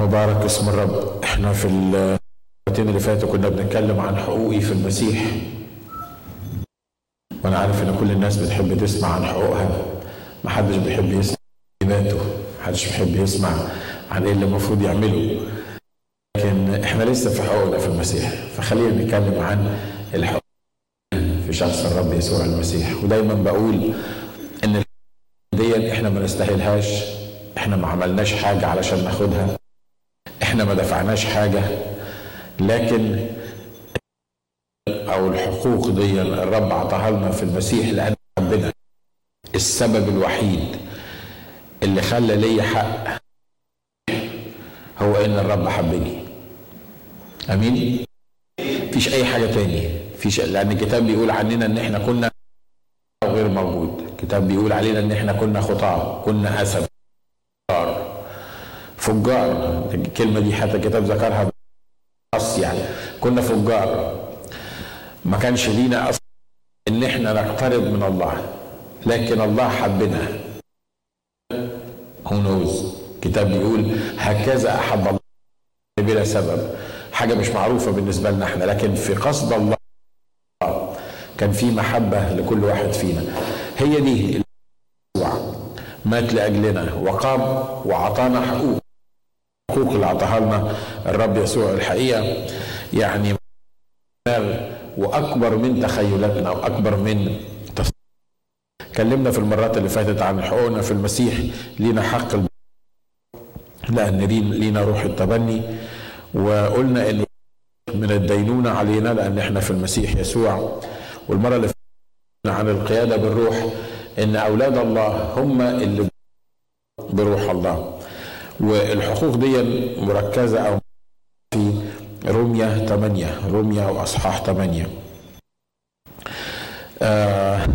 مبارك اسم الرب. إحنا في المرتين اللي فاتوا كنا بنتكلم عن حقوقي في المسيح. وأنا عارف ان كل الناس بتحب تسمع عن حقوقها. محدش بيحب يسمع واجباته محدش بيحب يسمع عن إيه اللي المفروض يعمله. لكن إحنا لسه في حقوقنا في المسيح. فخلينا نتكلم عن الحقوق في شخص الرب يسوع المسيح. ودايما بقول إن دي إحنا ما نستاهلهاش. إحنا ما عملناش حاجة علشان ناخدها. إحنا ما دفعناش حاجة لكن أو الحقوق دي الرب عطاها لنا في المسيح لأن ربنا السبب الوحيد اللي خلى لي حق هو إن الرب حبني. آمين؟ مفيش أي حاجة تاني. فيش لأن الكتاب بيقول عننا إن إحنا كنا غير موجود. الكتاب بيقول علينا إن إحنا كنا خطاة كنا أسد. فجار. الكلمة دي حتى الكتاب ذكرها بس يعني. كنا فجار. ما كانش لينا أصلا إن إحنا نقترب من الله. لكن الله حبنا. هو نوز الكتاب بيقول هكذا أحب الله بلا سبب. حاجة مش معروفة بالنسبة لنا إحنا لكن في قصد الله كان في محبة لكل واحد فينا. هي دي مات لأجلنا. وقام وعطانا حقوق. الحقوق اللي عطاها لنا الرب يسوع الحقيقة. يعني وأكبر من تخيلاتنا وأكبر من اتكلمنا في المرات اللي فاتت عن حقوقنا في المسيح لينا حق الب... لأن لينا روح التبني. وقلنا إن من الدينونة علينا لأن إحنا في المسيح يسوع. والمرة اللي فاتت عن القيادة بالروح إن أولاد الله هم اللي بروح الله. والحقوق دي مركزة أو في روميا 8 روميا وأصحاح 8 آه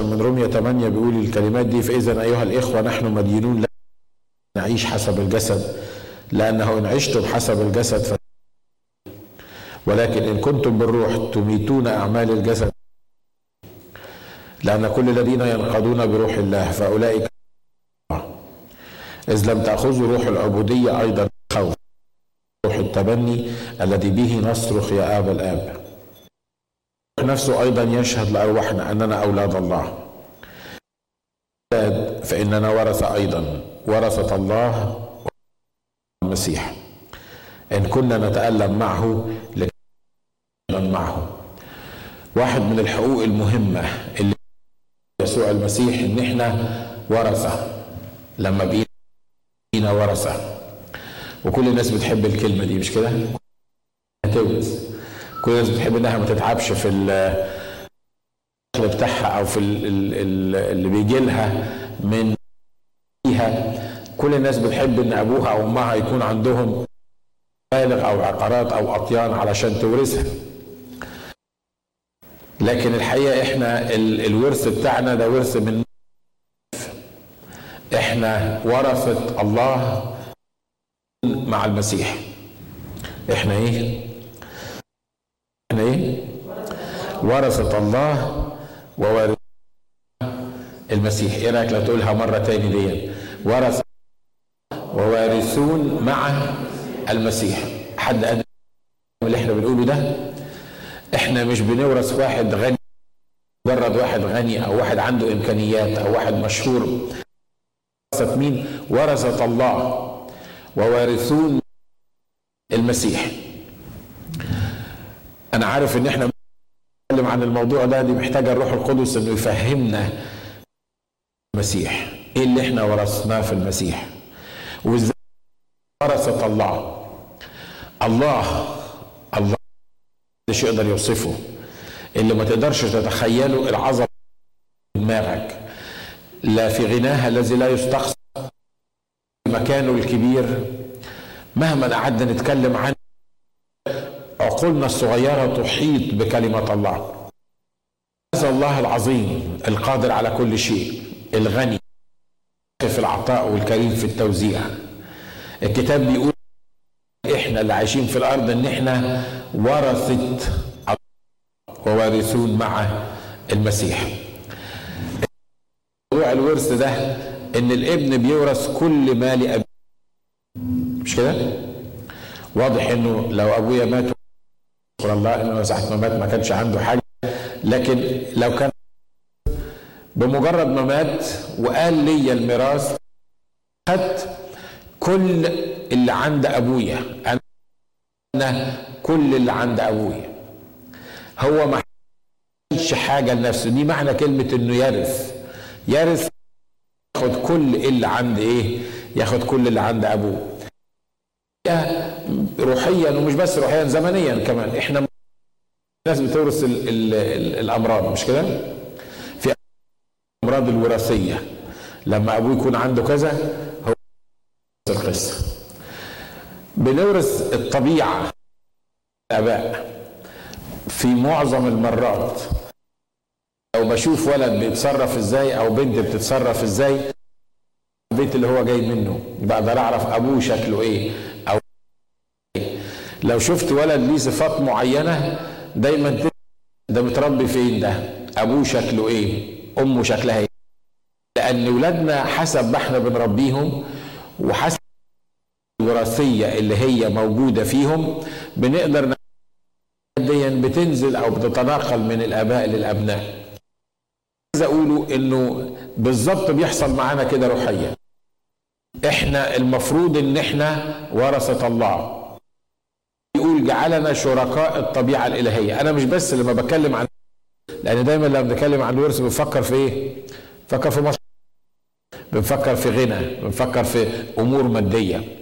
من روميا 8 بيقول الكلمات دي فإذا أيها الإخوة نحن مدينون نعيش حسب الجسد لأنه إن عشتم حسب الجسد ف ولكن إن كنتم بالروح تميتون أعمال الجسد لأن كل الذين ينقضون بروح الله فأولئك إذ لم تاخذوا روح العبودية أيضا خوف روح التبني الذي به نصرخ يا ابا الآب. نفسه أيضا يشهد لأرواحنا أننا أولاد الله. فإننا ورثة أيضا ورثة الله المسيح. إن كنا نتألم معه لكي معه. واحد من الحقوق المهمة اللي يسوع المسيح إن إحنا ورثة. لما بقينا ورثة. وكل الناس بتحب الكلمة دي مش كده؟ هتورث كل الناس بتحب إنها ما تتعبش في الدخل بتاعها أو في اللي بيجي لها من فيها. كل الناس بتحب إن أبوها أو أمها يكون عندهم بالغ أو عقارات أو أطيان علشان تورثها. لكن الحقيقة إحنا الورث بتاعنا ده ورث من إحنا ورثة الله مع المسيح. إحنا إيه؟ إحنا إيه؟ ورثة الله ووارث المسيح. إيه رأيك لو تقولها مرة تاني دي ورث ووارثون مع المسيح. حد قادر اللي إحنا بنقوله ده؟ إحنا مش بنورث واحد غني مجرد واحد غني أو واحد عنده إمكانيات أو واحد مشهور. ورثة مين؟ ورثة الله. ووارثون المسيح. أنا عارف إن إحنا نتكلم عن الموضوع ده دي محتاجة الروح القدس إنه يفهمنا المسيح. إيه اللي إحنا ورثناه في المسيح؟ وإزاي ورثة الله؟ الله الله مش يقدر يوصفه. اللي ما تقدرش تتخيله العظمة في دماغك. لا في غناها الذي لا يستقصى مكانه الكبير. مهما قعدنا نتكلم عنه عقولنا الصغيرة تحيط بكلمة الله. هذا الله العظيم القادر على كل شيء الغني في العطاء والكريم في التوزيع. الكتاب بيقول إحنا اللي عايشين في الأرض إن إحنا ورثة ووارثون مع المسيح. موضوع الورث ده إن الابن بيورث كل مال ابيه مش كده؟ واضح إنه لو أبويا مات شكر الله إنه ساعه ما مات ما كانش عنده حاجة. لكن لو كان بمجرد ما مات وقال لي الميراث خدت كل اللي عند أبويا. أنا كل اللي عند أبويا. هو ما حاجة لنفسه. دي معنى كلمة إنه يرث. يرث ياخد كل اللي عند إيه؟ ياخد كل اللي عند أبوه. روحيا ومش بس روحيا زمنيا كمان. إحنا الناس بتورث ال ال ال الأمراض مش كده؟ في الامراض الوراثية. لما أبوه يكون عنده كذا هو القصة بنورث الطبيعة الآباء. في معظم المرات بشوف ولد بيتصرف إزاي أو بنت بتتصرف إزاي البيت اللي هو جاي منه بقدر اعرف ابوه شكله إيه أو. لو شفت ولد ليه صفات معينة دايما ده متربي فين ده؟ ابوه شكله إيه؟ امه شكلها إيه؟ لأن ولادنا حسب ما إحنا بنربيهم وحسب الوراثية اللي هي موجودة فيهم بنقدر دي بتنزل أو بتتناقل من الاباء للابناء. عايز اقوله انه بالظبط بيحصل معانا كده روحيا. إحنا المفروض ان إحنا ورثة الله. يقول جعلنا شركاء الطبيعة الإلهية. أنا مش بس لما بتكلم عن لأن دايما لما بنتكلم عن الورث بنفكر في إيه؟ بنفكر في مصر. بنفكر في غنى. بنفكر في أمور مادية.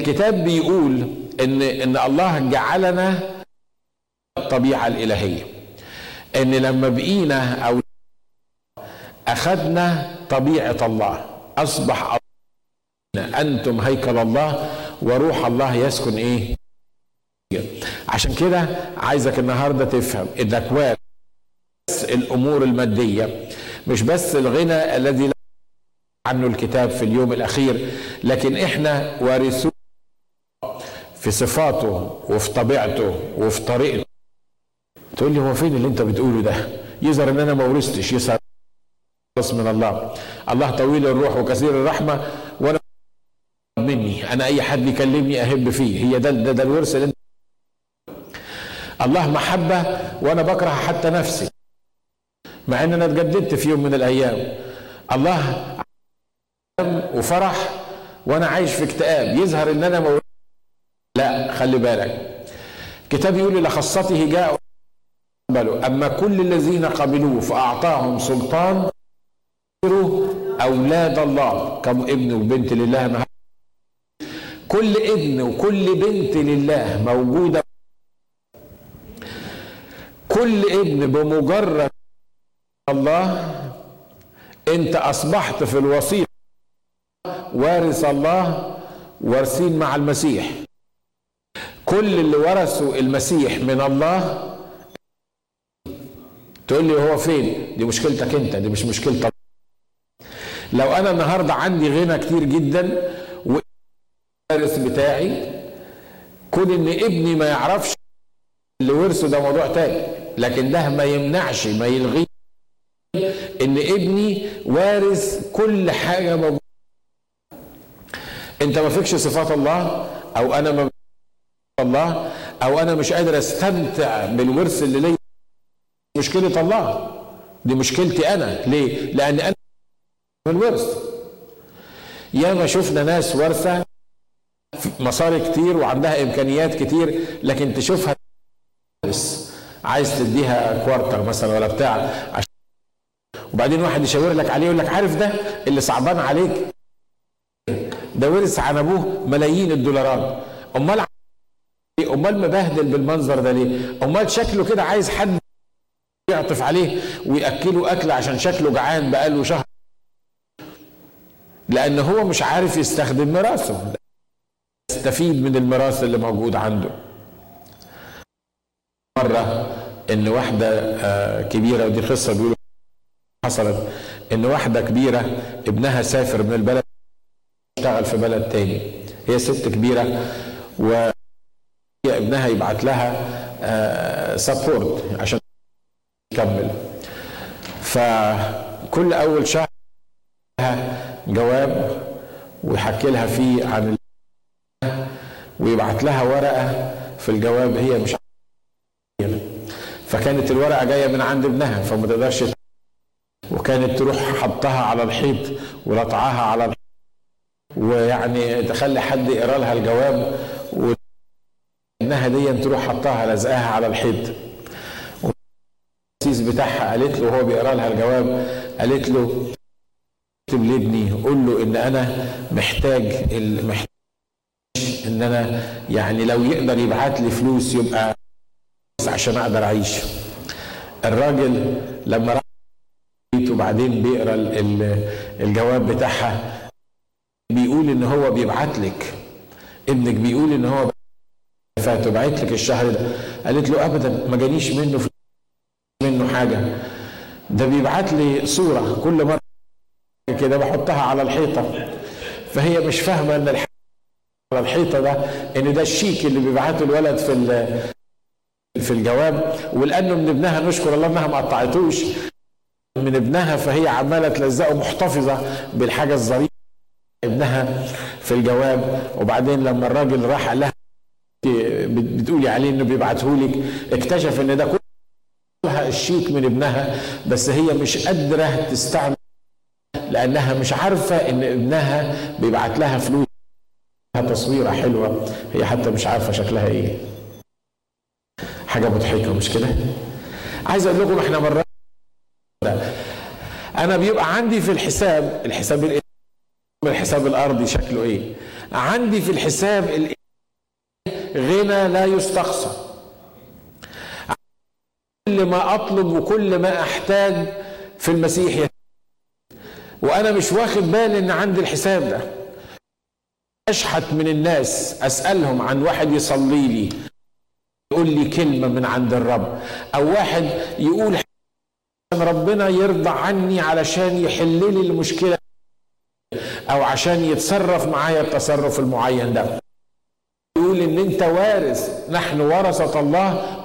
الكتاب بيقول إن إن الله جعلنا الطبيعة الإلهية. إن لما بقينا أو أخذنا طبيعة الله. أصبح أنتم هيكل الله وروح الله يسكن إيه؟ عشان كده عايزك النهارده تفهم وارث بس الأمور المادية مش بس الغنى الذي عنه الكتاب في اليوم الأخير لكن إحنا وارثون في صفاته وفي طبيعته وفي طريقته. تقول لي هو فين اللي أنت بتقوله ده؟ يظهر إن أنا ما ورثتش يظهر من الله. الله طويل الروح وكثير الرحمة. وأنا مني. أنا أي حد يكلمني اهب فيه. هي ده ده, ده الورث اللي انت الله محبة وأنا بكره حتى نفسي. مع إن أنا اتجددت في يوم من الأيام. الله وفرح وأنا عايش في اكتئاب. يظهر إن أنا مو... لا خلي بالك. الكتاب يقول لخصته جاء أما كل الذين قبلوه فأعطاهم سلطان أولاد الله كم ابن وبنت لله كل ابن وكل بنت لله موجودة. كل ابن بمجرد الله انت اصبحت في الوصية. وارث الله وارثين مع المسيح. كل اللي ورثوا المسيح من الله. تقول لي هو فين؟ دي مشكلتك انت دي مش الله لو أنا النهارده عندي غنى كتير جدا والوارث بتاعي كون إن ابني ما يعرفش اللي ورثه ده موضوع تاني لكن ده ما يمنعش ما يلغي إن ابني وارث كل حاجة موجودة. أنت ما فيكش صفات الله أو أنا ما الله أو أنا مش قادر أستمتع بالورث اللي ليا. مشكلة الله. دي مشكلتي أنا. ليه؟ لأن أنا الورث ياما شفنا ناس ورثة مصاري كتير وعندها إمكانيات كتير لكن تشوفها عايز تديها كوارتر مثلا ولا بتاع عشان وبعدين واحد يشاور لك عليه يقول لك عارف ده؟ اللي صعبان عليك. ده ورث عن أبوه ملايين الدولارات. أمال أمال مبهدل بالمنظر ده ليه؟ أمال شكله كده عايز حد يعطف عليه ويأكله أكل عشان شكله جعان بقاله شهر. لأن هو مش عارف يستخدم ميراثه. يستفيد من الميراث اللي موجود عنده. مرة إن واحدة كبيرة ودي قصة بيقولوا حصلت. إن واحدة كبيرة ابنها سافر من البلد اشتغل في بلد تاني. هي ست كبيرة و ابنها يبعت لها سبورت عشان تكمل فكل أول شهر جواب ويحكي لها فيه عن ويبعت لها ورقة في الجواب هي مش فكانت الورقة جاية من عند ابنها فما تقدرش وكانت تروح حطها على الحيط ولطعها على الحيط. ويعني تخلي حد يقرأ لها الجواب وإنها دي تروح حطها لزقها على الحيط. السيس بتاعها قالت له وهو بيقرأ لها الجواب قالت له اكتب لابني قول له ان أنا محتاج محتاج ان أنا يعني لو يقدر يبعت لي فلوس يبقى عشان أقدر اعيش. الراجل لما راح وبعدين بيقرا الجواب بتاعها بيقول ان هو بيبعت لك. ابنك بيقول ان هو فات بعت لك الشهر ده. قالت له ابدا ما جانيش منه منه حاجة. ده بيبعت لي صورة كل مرة كده بحطها على الحيطة. فهي مش فاهمة إن على الحيطة ده إن ده الشيك اللي بيبعته الولد في في الجواب. ولأنه من ابنها نشكر الله إنها ما قطعتوش من ابنها فهي عمالة تلزقه محتفظة بالحاجة الظريفة ابنها في الجواب. وبعدين لما الراجل راح قال لها بتقولي عليه إنه بيبعته لك اكتشف إن ده كلها الشيك من ابنها. بس هي مش قادرة تستعمل لأنها مش عارفة إن ابنها بيبعت لها فلوس. تصويرة حلوة. هي حتى مش عارفة شكلها إيه. حاجة مضحكة مش كده؟ عايز أقول لكم إحنا مرات أنا بيبقى عندي في الحساب الحساب الحساب الأرضي شكله إيه؟ عندي في الحساب غنى لا يستقصى. كل ما أطلب وكل ما أحتاج في المسيح وأنا مش واخد بالي إن عندي الحساب ده. أشحت من الناس أسألهم عن واحد يصلي لي يقول لي كلمة من عند الرب أو واحد يقول ربنا يرضى عني علشان يحل لي المشكلة أو عشان يتصرف معايا التصرف المعين ده. يقول إن أنت وارث نحن ورثة الله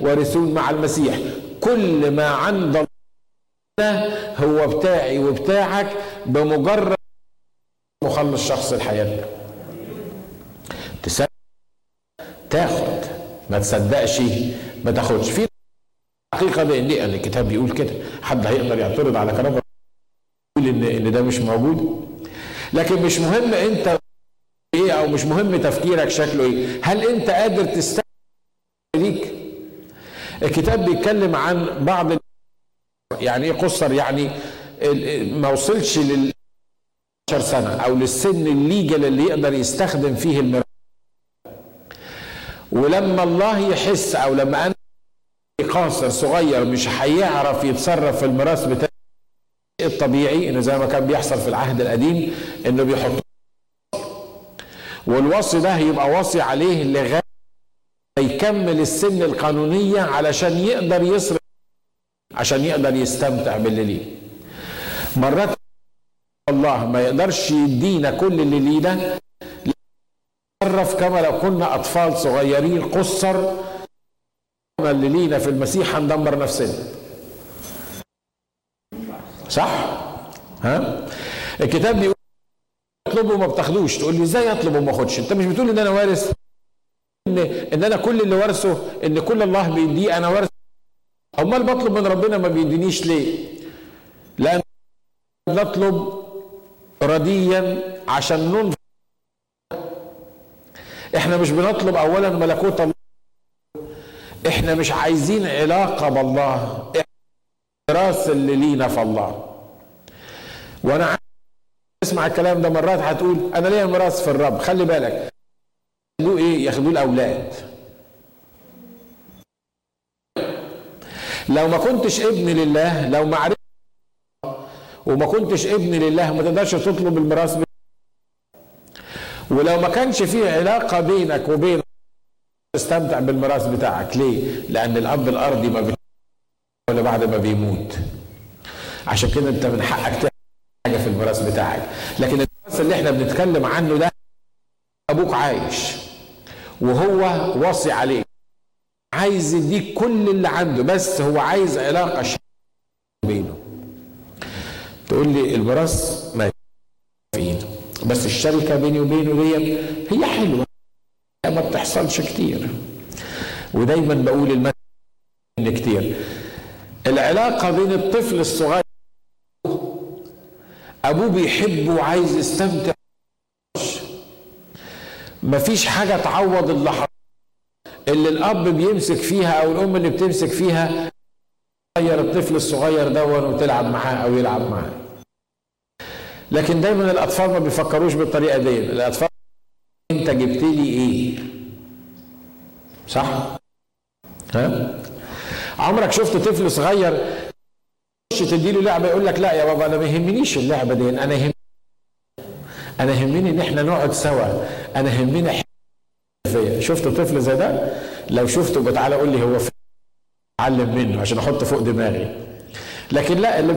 وارثون مع المسيح. كل ما عند الله هو بتاعي وبتاعك بمجرد مخلص شخص الحياة. تصدق تاخد. ما تصدقش ما تاخدش. في حقيقة لأن الكتاب بيقول كده. حد هيقدر يعترض على كلام يقول ان إن ده مش موجود؟ لكن مش مهم أنت إيه أو مش مهم تفكيرك شكله إيه. هل أنت قادر تستوعب ليك. الكتاب بيتكلم عن بعض يعني إيه قصر يعني ما وصلش لل 10 سنة أو للسن الليجل اللي يقدر يستخدم فيه الميراث ولما الله يحس أو لما أنا قاصر صغير مش هيعرف يتصرف في الميراث بتاعه الطبيعي انه زي ما كان بيحصل في العهد القديم إنه بيحط والوصي ده هيبقى وصي عليه لغاية يكمل السن القانونية علشان يقدر يصرف عشان يقدر يستمتع باللي ليه. مرات الله ما يقدرش يدينا كل اللي لينا نتصرف كما لو كنا أطفال صغيرين قصر اللي لينا في المسيح هندمر نفسنا. صح؟ ها؟ الكتاب بيقول اطلبوا وما بتاخدوش. تقول لي إزاي أطلب وما أخدش؟ أنت مش بتقول إن أنا وارث؟ ان إن أنا كل اللي وارثه إن كل الله بيديه أنا وارث أمال بطلب من ربنا ما بيدينيش ليه؟ لأن نطلب رديا عشان ننفق إحنا مش بنطلب اولا ملكوت الله. إحنا مش عايزين علاقة بالله. الراس اللي لينا في الله. وأنا اسمع الكلام ده مرات هتقول أنا ليا ميراث في الرب. خلي بالك. ياخدوه إيه؟ ياخدوه الأولاد. لو ما كنتش ابن لله لو ما عرفت وما كنتش ابن لله ما تقدرش تطلب الميراث ولو ما كانش فيه علاقة بينك وبين تستمتع بالميراث بتاعك. ليه؟ لأن الأب الأرضي ما ولا بعد ما بيموت. عشان كده أنت من حقك تعمل حاجة في الميراث بتاعك. لكن الميراث اللي إحنا بنتكلم عنه ده أبوك عايش وهو واصي عليك. عايز يديك كل اللي عنده بس هو عايز علاقة بينه. تقول لي الميراث ما في ايده بس الشركة بيني وبينه دي هي حلوة ما بتحصلش كتير. ودايما بقول المثل إن كتير. العلاقة بين الطفل الصغير أبوه بيحبه وعايز يستمتع. مفيش حاجة تعوض اللحظة. اللي الأب بيمسك فيها أو الأم اللي بتمسك فيها تغير الطفل الصغير دون وتلعب معاه أو يلعب معاه. لكن دايما الأطفال ما بيفكروش بالطريقة دي. الأطفال أنت جبت لي إيه؟ صح؟ ها؟ عمرك شفت طفل صغير تخش تديله لعبة يقول لك لا يا بابا أنا ما يهمنيش اللعبة دي أنا يهم أنا يهمني إن إحنا نقعد سوا أنا يهمني فيا. شفت طفل زي ده؟ لو شفته بتعالى قول لي هو فين اتعلم منه عشان أحط فوق دماغي. لكن لا اللي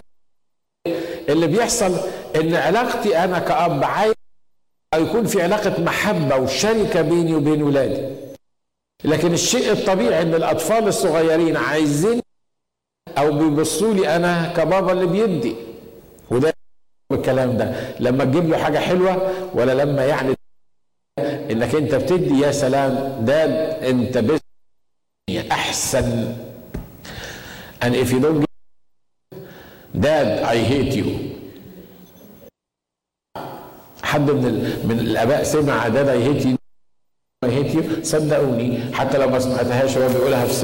اللي بيحصل إن علاقتي أنا كأب عايز يكون في علاقة محبة وشركة بيني وبين ولادي. لكن الشيء الطبيعي إن الأطفال الصغيرين عايزين أو بيبصوا لي أنا كبابا اللي بيدي. وده الكلام ده. لما تجيب له حاجة حلوة ولا لما يعني إنك أنت بتدي يا سلام ده أنت بس أحسن. And if you don't give dad I hate you. حد من ال... من الأباء سمع داد I hate you. I hate you. صدقوني. حتى لو ما سمعتهاش هو بيقولها في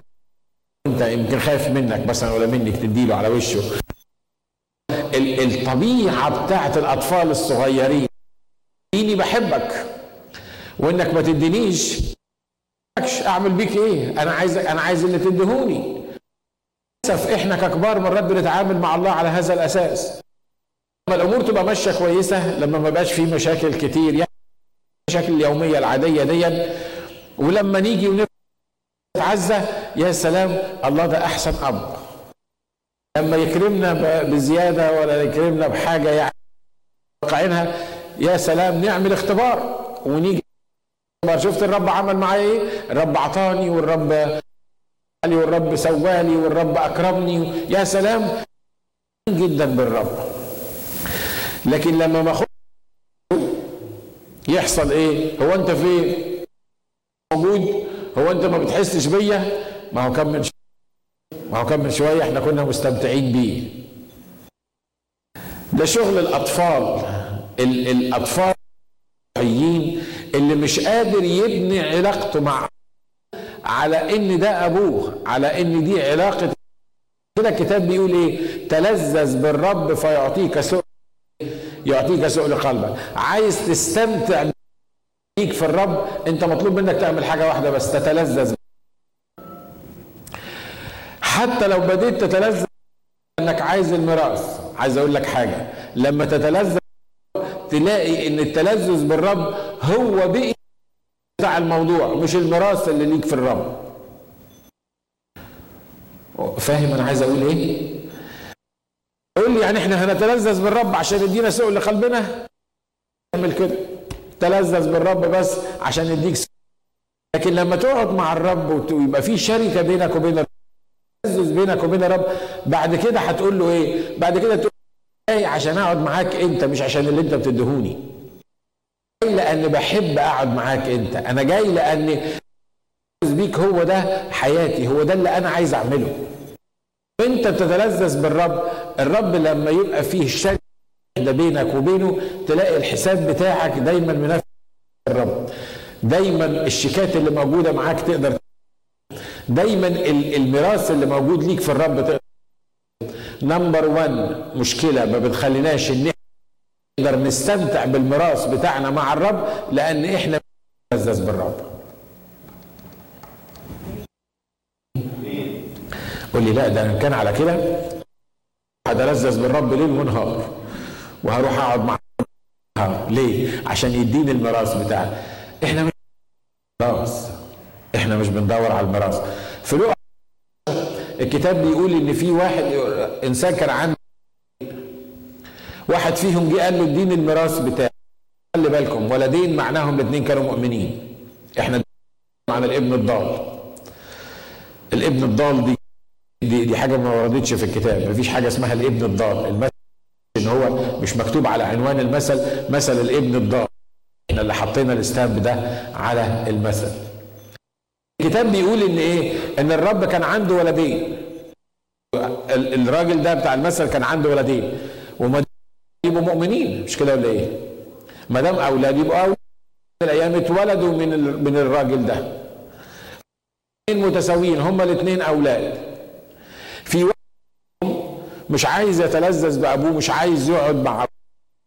أنت يمكن خايف منك مثلا ولا منك تديله على وشه. الطبيعة بتاعت الأطفال الصغيرين. إني بحبك. وانك ما تدينيش. اعمل بيك إيه؟ أنا عايز أنا عايز اللي تديهوني. للاسف إحنا ككبار مرات بنتعامل مع الله على هذا الاساس. لما الأمور تبقى ماشيه كويسه لما ما بقاش في مشاكل كتير يعني المشاكل اليوميه العاديه دي. ولما نيجي ونتعزى يا سلام الله ده احسن اب لما يكرمنا بزياده ولا يكرمنا بحاجه يعني واقعينها يا سلام نعمل اختبار ونيجي شفت الرب عمل معايا إيه؟ الرب عطاني والرب لي والرب سوالي والرب أكرمني يا سلام جدا بالرب لكن لما ما يحصل إيه؟ هو انت فين؟ موجود؟ هو انت ما بتحسش بيا؟ ما هو كم من شوية ما هو كم من شوية إحنا كنا مستمتعين بيه. ده شغل الأطفال ال الأطفال اللي مش قادر يبني علاقته مع على إن ده أبوه على إن دي علاقة كده الكتاب بيقول إيه؟ تلذذ بالرب فيعطيك سؤل يعطيك سؤل قلبك عايز تستمتع بيك في الرب أنت مطلوب منك تعمل حاجة واحدة بس تتلذذ. حتى لو بديت تتلذذ إنك عايز الميراث. عايز أقول لك حاجة لما تتلذذ تلاقي إن التلذذ بالرب هو بقي بتاع الموضوع مش الميراث اللي ليك في الرب. فاهم أنا عايز أقول إيه؟ قول لي يعني إحنا هنتلذذ بالرب عشان يدينا سؤل لقلبنا؟ اعمل كده. تلذذ بالرب بس عشان يديك سؤل. لكن لما تقعد مع الرب ويبقى في شركة بينك وبين الرب تلذذ بينك وبين الرب بعد كده هتقول له إيه؟ بعد كده تقول جاي عشان أقعد معاك أنت مش عشان اللي أنت بتديهوني. جاي لأن بحب أقعد معاك أنت. أنا جاي لأن بيك هو ده حياتي هو ده اللي أنا عايز أعمله. وانت بتتلذذ بالرب. الرب لما يبقى فيه شك ده بينك وبينه تلاقي الحساب بتاعك دايما منافس الرب. دايما الشيكات اللي موجودة معاك تقدر دايما الميراث اللي موجود ليك في الرب تقدر نمبر 1 مشكلة ما بتخليناش إن نقدر نستمتع بالميراث بتاعنا مع الرب لأن إحنا بنتلذذ بالرب. قول لي لا ده أنا كان على كده هتلذذ بالرب ليل ونهار وهروح أقعد مع ليه؟ عشان يديني الميراث بتاعي. إحنا مش ميراث إحنا مش بندور على الميراث. في لقا الكتاب بيقول إن في واحد إنسان كان عنده واحد فيهم جه قال له اديني الميراث بتاعي. خلي بالكم ولدين معناهم الاثنين كانوا مؤمنين. إحنا معنى الابن الضال. الابن الضال دي دي, دي حاجة ما وردتش في الكتاب. مفيش حاجة اسمها الابن الضال. المثل إن هو مش مكتوب على عنوان المثل مثل الابن الضال. إحنا اللي حطينا الستامب ده على المثل. الكتاب بيقول إن إيه؟ إن الرب كان عنده ولدين. الراجل ده بتاع المثل كان عنده ولدين. وما يبقوا مؤمنين. مش كده ولا إيه؟ ما دام أولاد يبقوا أولاد الأيام اتولدوا من من الراجل ده. متساويين هما الاثنين أولاد. في واحد مش عايز يتلذذ بأبوه مش عايز يقعد مع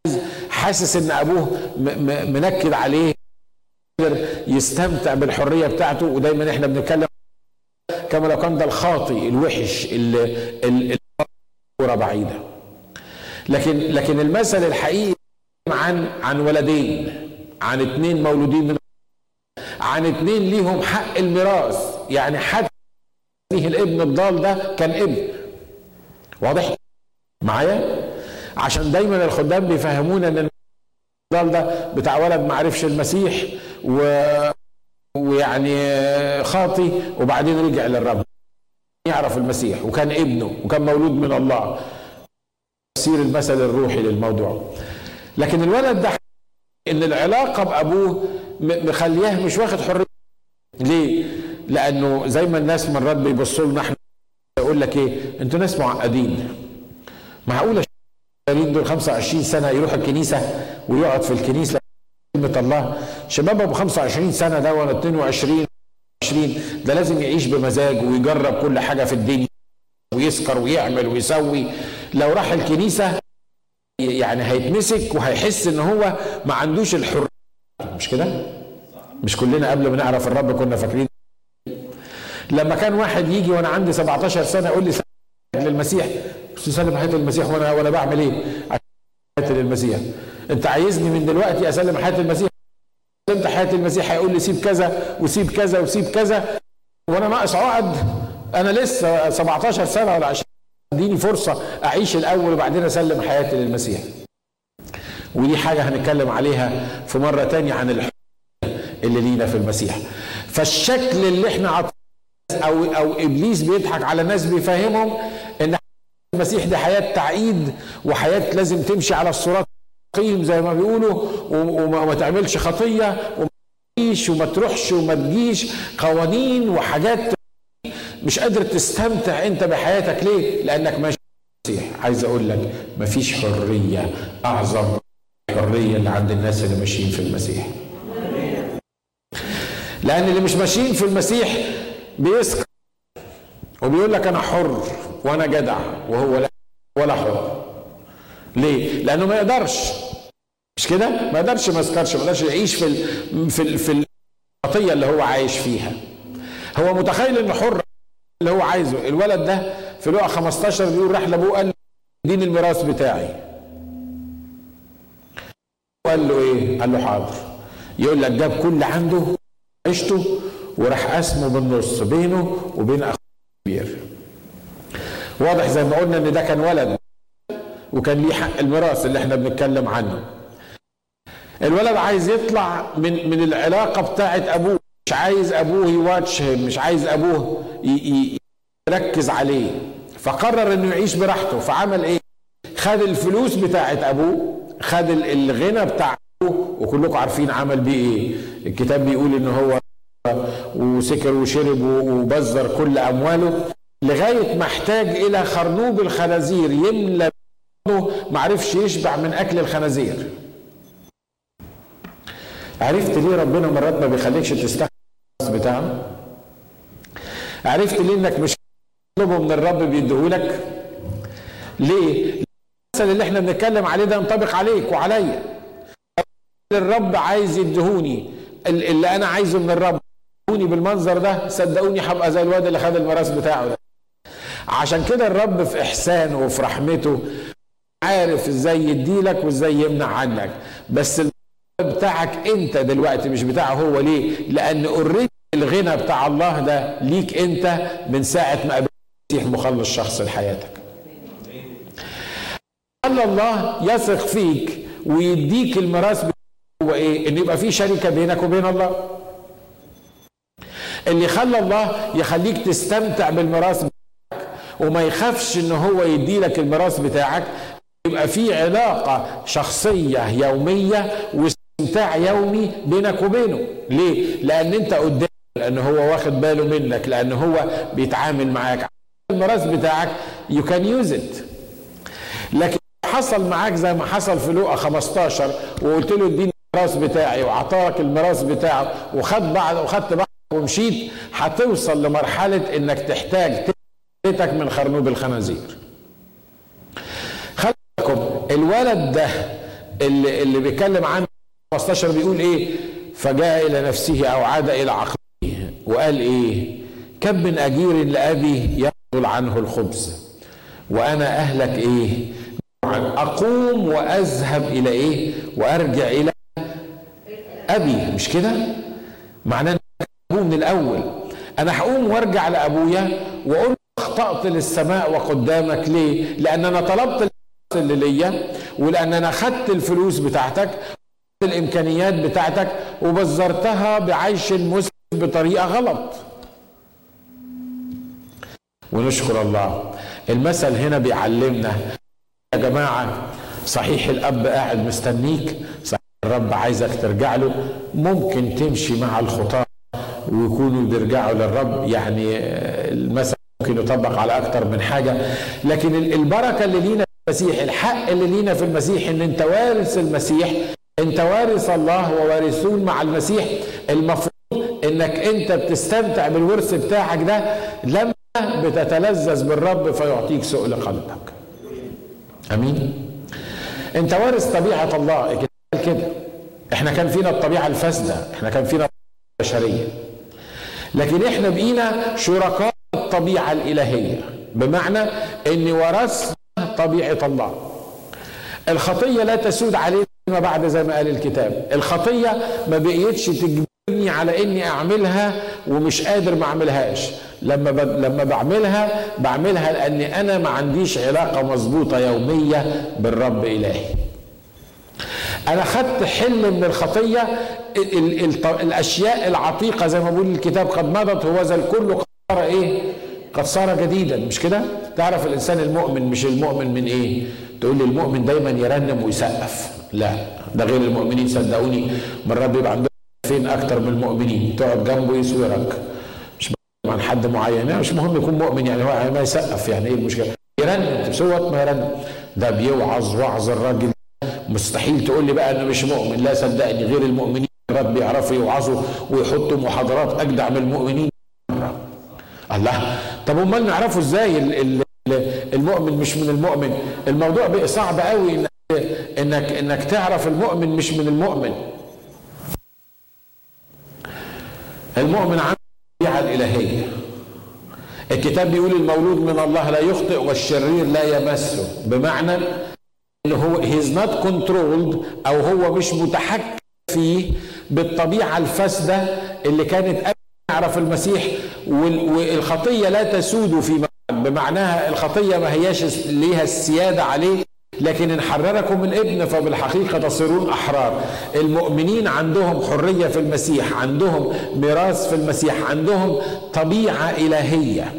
أبوه حاسس إن أبوه منكد عليه. يستمتع بالحرية بتاعته ودايما إحنا بنتكلم كما لو كان ده الخاطي الوحش اللي بعيدة. لكن لكن المثل الحقيقي عن عن ولدين عن اثنين مولودين من عن اثنين ليهم حق الميراث. يعني حتى الابن الضال ده كان ابن. واضح؟ معايا؟ عشان دايما الخدام بيفهمونا إن ده بتاع ولد ما عرفش المسيح و ويعني خاطي وبعدين رجع للرب يعرف المسيح وكان ابنه وكان مولود من الله. تفسير المثل الروحي للموضوع. لكن الولد ده إن العلاقة بأبوه مخلياه مش واخد حرية. ليه؟ لأنه زي ما الناس مرات بيبصوا لنا إحنا يقول لك إيه؟ أنتوا ناس معقدين. معقوله دول 25 سنة يروح الكنيسة ويقعد في الكنيسة. كلمة الله. شباب ابو 25 سنة ده ولا 22 20 ده لازم يعيش بمزاج ويجرب كل حاجة في الدنيا ويسكر ويعمل ويسوي. لو راح الكنيسة يعني هيتمسك وهيحس إن هو ما عندوش الحرية. مش كده؟ مش كلنا قبل ما نعرف الرب كنا فاكرين. لما كان واحد يجي وأنا عندي 17 سنة يقول لي للمسيح سلم حياة المسيح وأنا وأنا بعمل إيه؟ حياة المسيح. أنت عايزني من دلوقتي أسلم حياة المسيح؟ سلمت حياة المسيح هيقول لي سيب كذا وسيب كذا وسيب كذا. وأنا ناقص عقد. أنا لسه 17 سنة ولا 20 اديني فرصة أعيش الأول وبعدين أسلم حياتي للمسيح ودي حاجة هنتكلم عليها في مرة تانية عن الحريه اللي لينا في المسيح. فالشكل اللي إحنا عط... أو أو إبليس بيضحك على ناس بيفهمهم المسيح دي حياة تعيد وحياة لازم تمشي على الصراط قيم زي ما بيقولوا وما تعملش خطية وما تجيش وما تروحش وما تجيش قوانين وحاجات مش قادر تستمتع انت بحياتك ليه؟ لأنك ماشي المسيح عايز أقول لك مفيش حرية أعظم الحريه اللي عند الناس اللي ماشيين في المسيح. لأن اللي مش ماشيين في المسيح بيسكر وبيقول لك أنا حر وأنا جدع وهو لا ولا حر. ليه؟ لأنه ما يقدرش مش كده؟ ما يقدرش ما يسكرش ما يقدرش يعيش في ال في ال في الخطيه اللي هو عايش فيها. هو متخيل إنه حر اللي هو عايزه الولد ده في لقا 15 بيقول راح لابوه قال اديني الميراث بتاعي قال له إيه قال له حاضر يقول لك جاب كل عنده عيشته وراح قسمه بالنص بينه وبين أخوه الكبير واضح زي ما قلنا إن ده كان ولد وكان ليه حق الميراث اللي إحنا بنتكلم عنه. الولد عايز يطلع من من العلاقة بتاعه أبوه مش عايز أبوه يواتش مش عايز أبوه يركز عليه. فقرر إنه يعيش براحته. فعمل إيه؟ خد الفلوس بتاعت أبوه خد الغنى بتاع أبوه وكلكم عارفين عمل بيه إيه. الكتاب بيقول إن هو وسكر وشرب وبذر كل أمواله. لغاية ما احتاج إلى خرنوب الخنازير. يملى ما عرفش يشبع من أكل الخنازير. عرفت ليه ربنا مرات ما بيخليكش تستخدم بتاعه؟ عرفت ليه إنك مش تطلبه من الرب بيديهولك؟ ليه؟ المثل اللي إحنا بنتكلم عليه ده ينطبق عليك وعليا. الرب عايز يديهوني اللي أنا عايزه من الرب يديهوني بالمنظر ده صدقوني هبقى زي الواد اللي خد الميراث بتاعه ده. عشان كده الرب في إحسانه وفي رحمته عارف إزاي يديلك وإزاي يمنع عنك. بس بتاعك أنت دلوقتي مش بتاعه هو ليه؟ لأن اوريدي الغنى بتاع الله ده ليك أنت من ساعة ما قابلت المسيح مخلص شخص لحياتك. خلى الله يثق فيك ويديك الميراث هو إيه؟ إن يبقى في شركة بينك وبين الله. اللي خلى الله يخليك تستمتع بتاعك وما يخافش ان هو يدي لك الميراث بتاعك يبقى في علاقة شخصية يومية واستمتاع يومي بينك وبينه. ليه؟ لأن أنت قدام لأن هو واخد باله منك لأن هو بيتعامل معاك. الميراث بتاعك you can use it. لكن حصل معاك زي ما حصل في لوقا 15 وقلت له اديني الميراث بتاعي واعطاك الميراث بتاعه وخد بعض وخدت بعض ومشيت هتوصل لمرحلة إنك تحتاج بيتك من خرنوب الخنازير. خلي بالكم الولد ده اللي اللي بيتكلم عنه 15 بيقول إيه؟ فجاء إلى نفسه أو عاد إلى عقله وقال إيه؟ كم من أجير لأبي يقتل عنه الخبز وأنا أهلك إيه؟ أقوم وأذهب إلى إيه؟ وأرجع إلى أبي. مش كده؟ معناه من الأول. أنا هقوم وأرجع لأبويا وأقول أخطأت للسماء وقدامك ليه؟ لأن أنا طلبت اللي ليا ولان أنا خدت الفلوس بتاعتك الإمكانيات بتاعتك وبذرتها بعيش مسلم بطريقة غلط. ونشكر الله. المثل هنا بيعلمنا يا جماعة صحيح الأب قاعد مستنيك صحيح الرب عايزك ترجع له ممكن تمشي مع الخطاة ويكونوا بيرجعوا للرب. يعني المثل ممكن يطبق على أكتر من حاجة. لكن البركة اللي لينا في المسيح الحق اللي لينا في المسيح إن أنت وارث المسيح أنت وارث الله ووارثون مع المسيح. المفروض إنك أنت بتستمتع بالورث بتاعك ده لما بتتلذذ بالرب فيعطيك سؤل قلبك. أمين؟ أنت وارث طبيعة الله كده؟ إحنا كان فينا الطبيعة الفاسدة إحنا كان فينا البشرية. لكن إحنا بقينا شركاء الطبيعة الإلهية. بمعنى إن ورثنا طبيعة الله. الخطية لا تسود علينا ما بعد زي ما قال الكتاب. الخطية ما بقيتش تجبرني على إني أعملها ومش قادر ما أعملهاش. لما ب... لما بعملها بعملها لأني أنا ما عنديش علاقة مظبوطة يومية بالرب إلهي. أنا خدت حل من الخطية ال... ال... ال... الأشياء العتيقة زي ما بيقول الكتاب قد مضت هو ذا الكل صار إيه؟ قد صار جديدا مش كده؟ تعرف الإنسان المؤمن مش المؤمن من إيه؟ تقول لي المؤمن دايما يرنم ويسقف. لا ده غير المؤمنين صدقوني. مرات بيبقى عندهم فين أكتر من المؤمنين؟ تقعد جنبه يسورك مش عن حد معين يعني مش مهم يكون مؤمن يعني هو ما يسقف يعني إيه المشكلة؟ يرنم صوت ما يرنم. ده بيوعظ وعظ الراجل مستحيل تقول لي بقى انه مش مؤمن. لا صدقني غير المؤمنين. مرات بيعرفوا يوعظوا ويحطوا محاضرات أجدع من المؤمنين. الله. طب امال نعرفه إزاي؟ المؤمن مش من المؤمن. الموضوع صعب قوي انك انك إنك تعرف المؤمن مش من المؤمن. المؤمن عنده الطبيعه الإلهية. الكتاب بيقول المولود من الله لا يخطئ والشرير لا يمسه. بمعنى إن هو he's not controlled أو هو مش متحكم فيه بالطبيعة الفاسدة اللي كانت يعرف المسيح والخطية لا تسود في بمعناها الخطية ما هياش ليها السيادة عليه لكن إن حرركم الابن فبالحقيقة تصيرون أحرار. المؤمنين عندهم حرية في المسيح عندهم ميراث في المسيح عندهم طبيعة إلهية.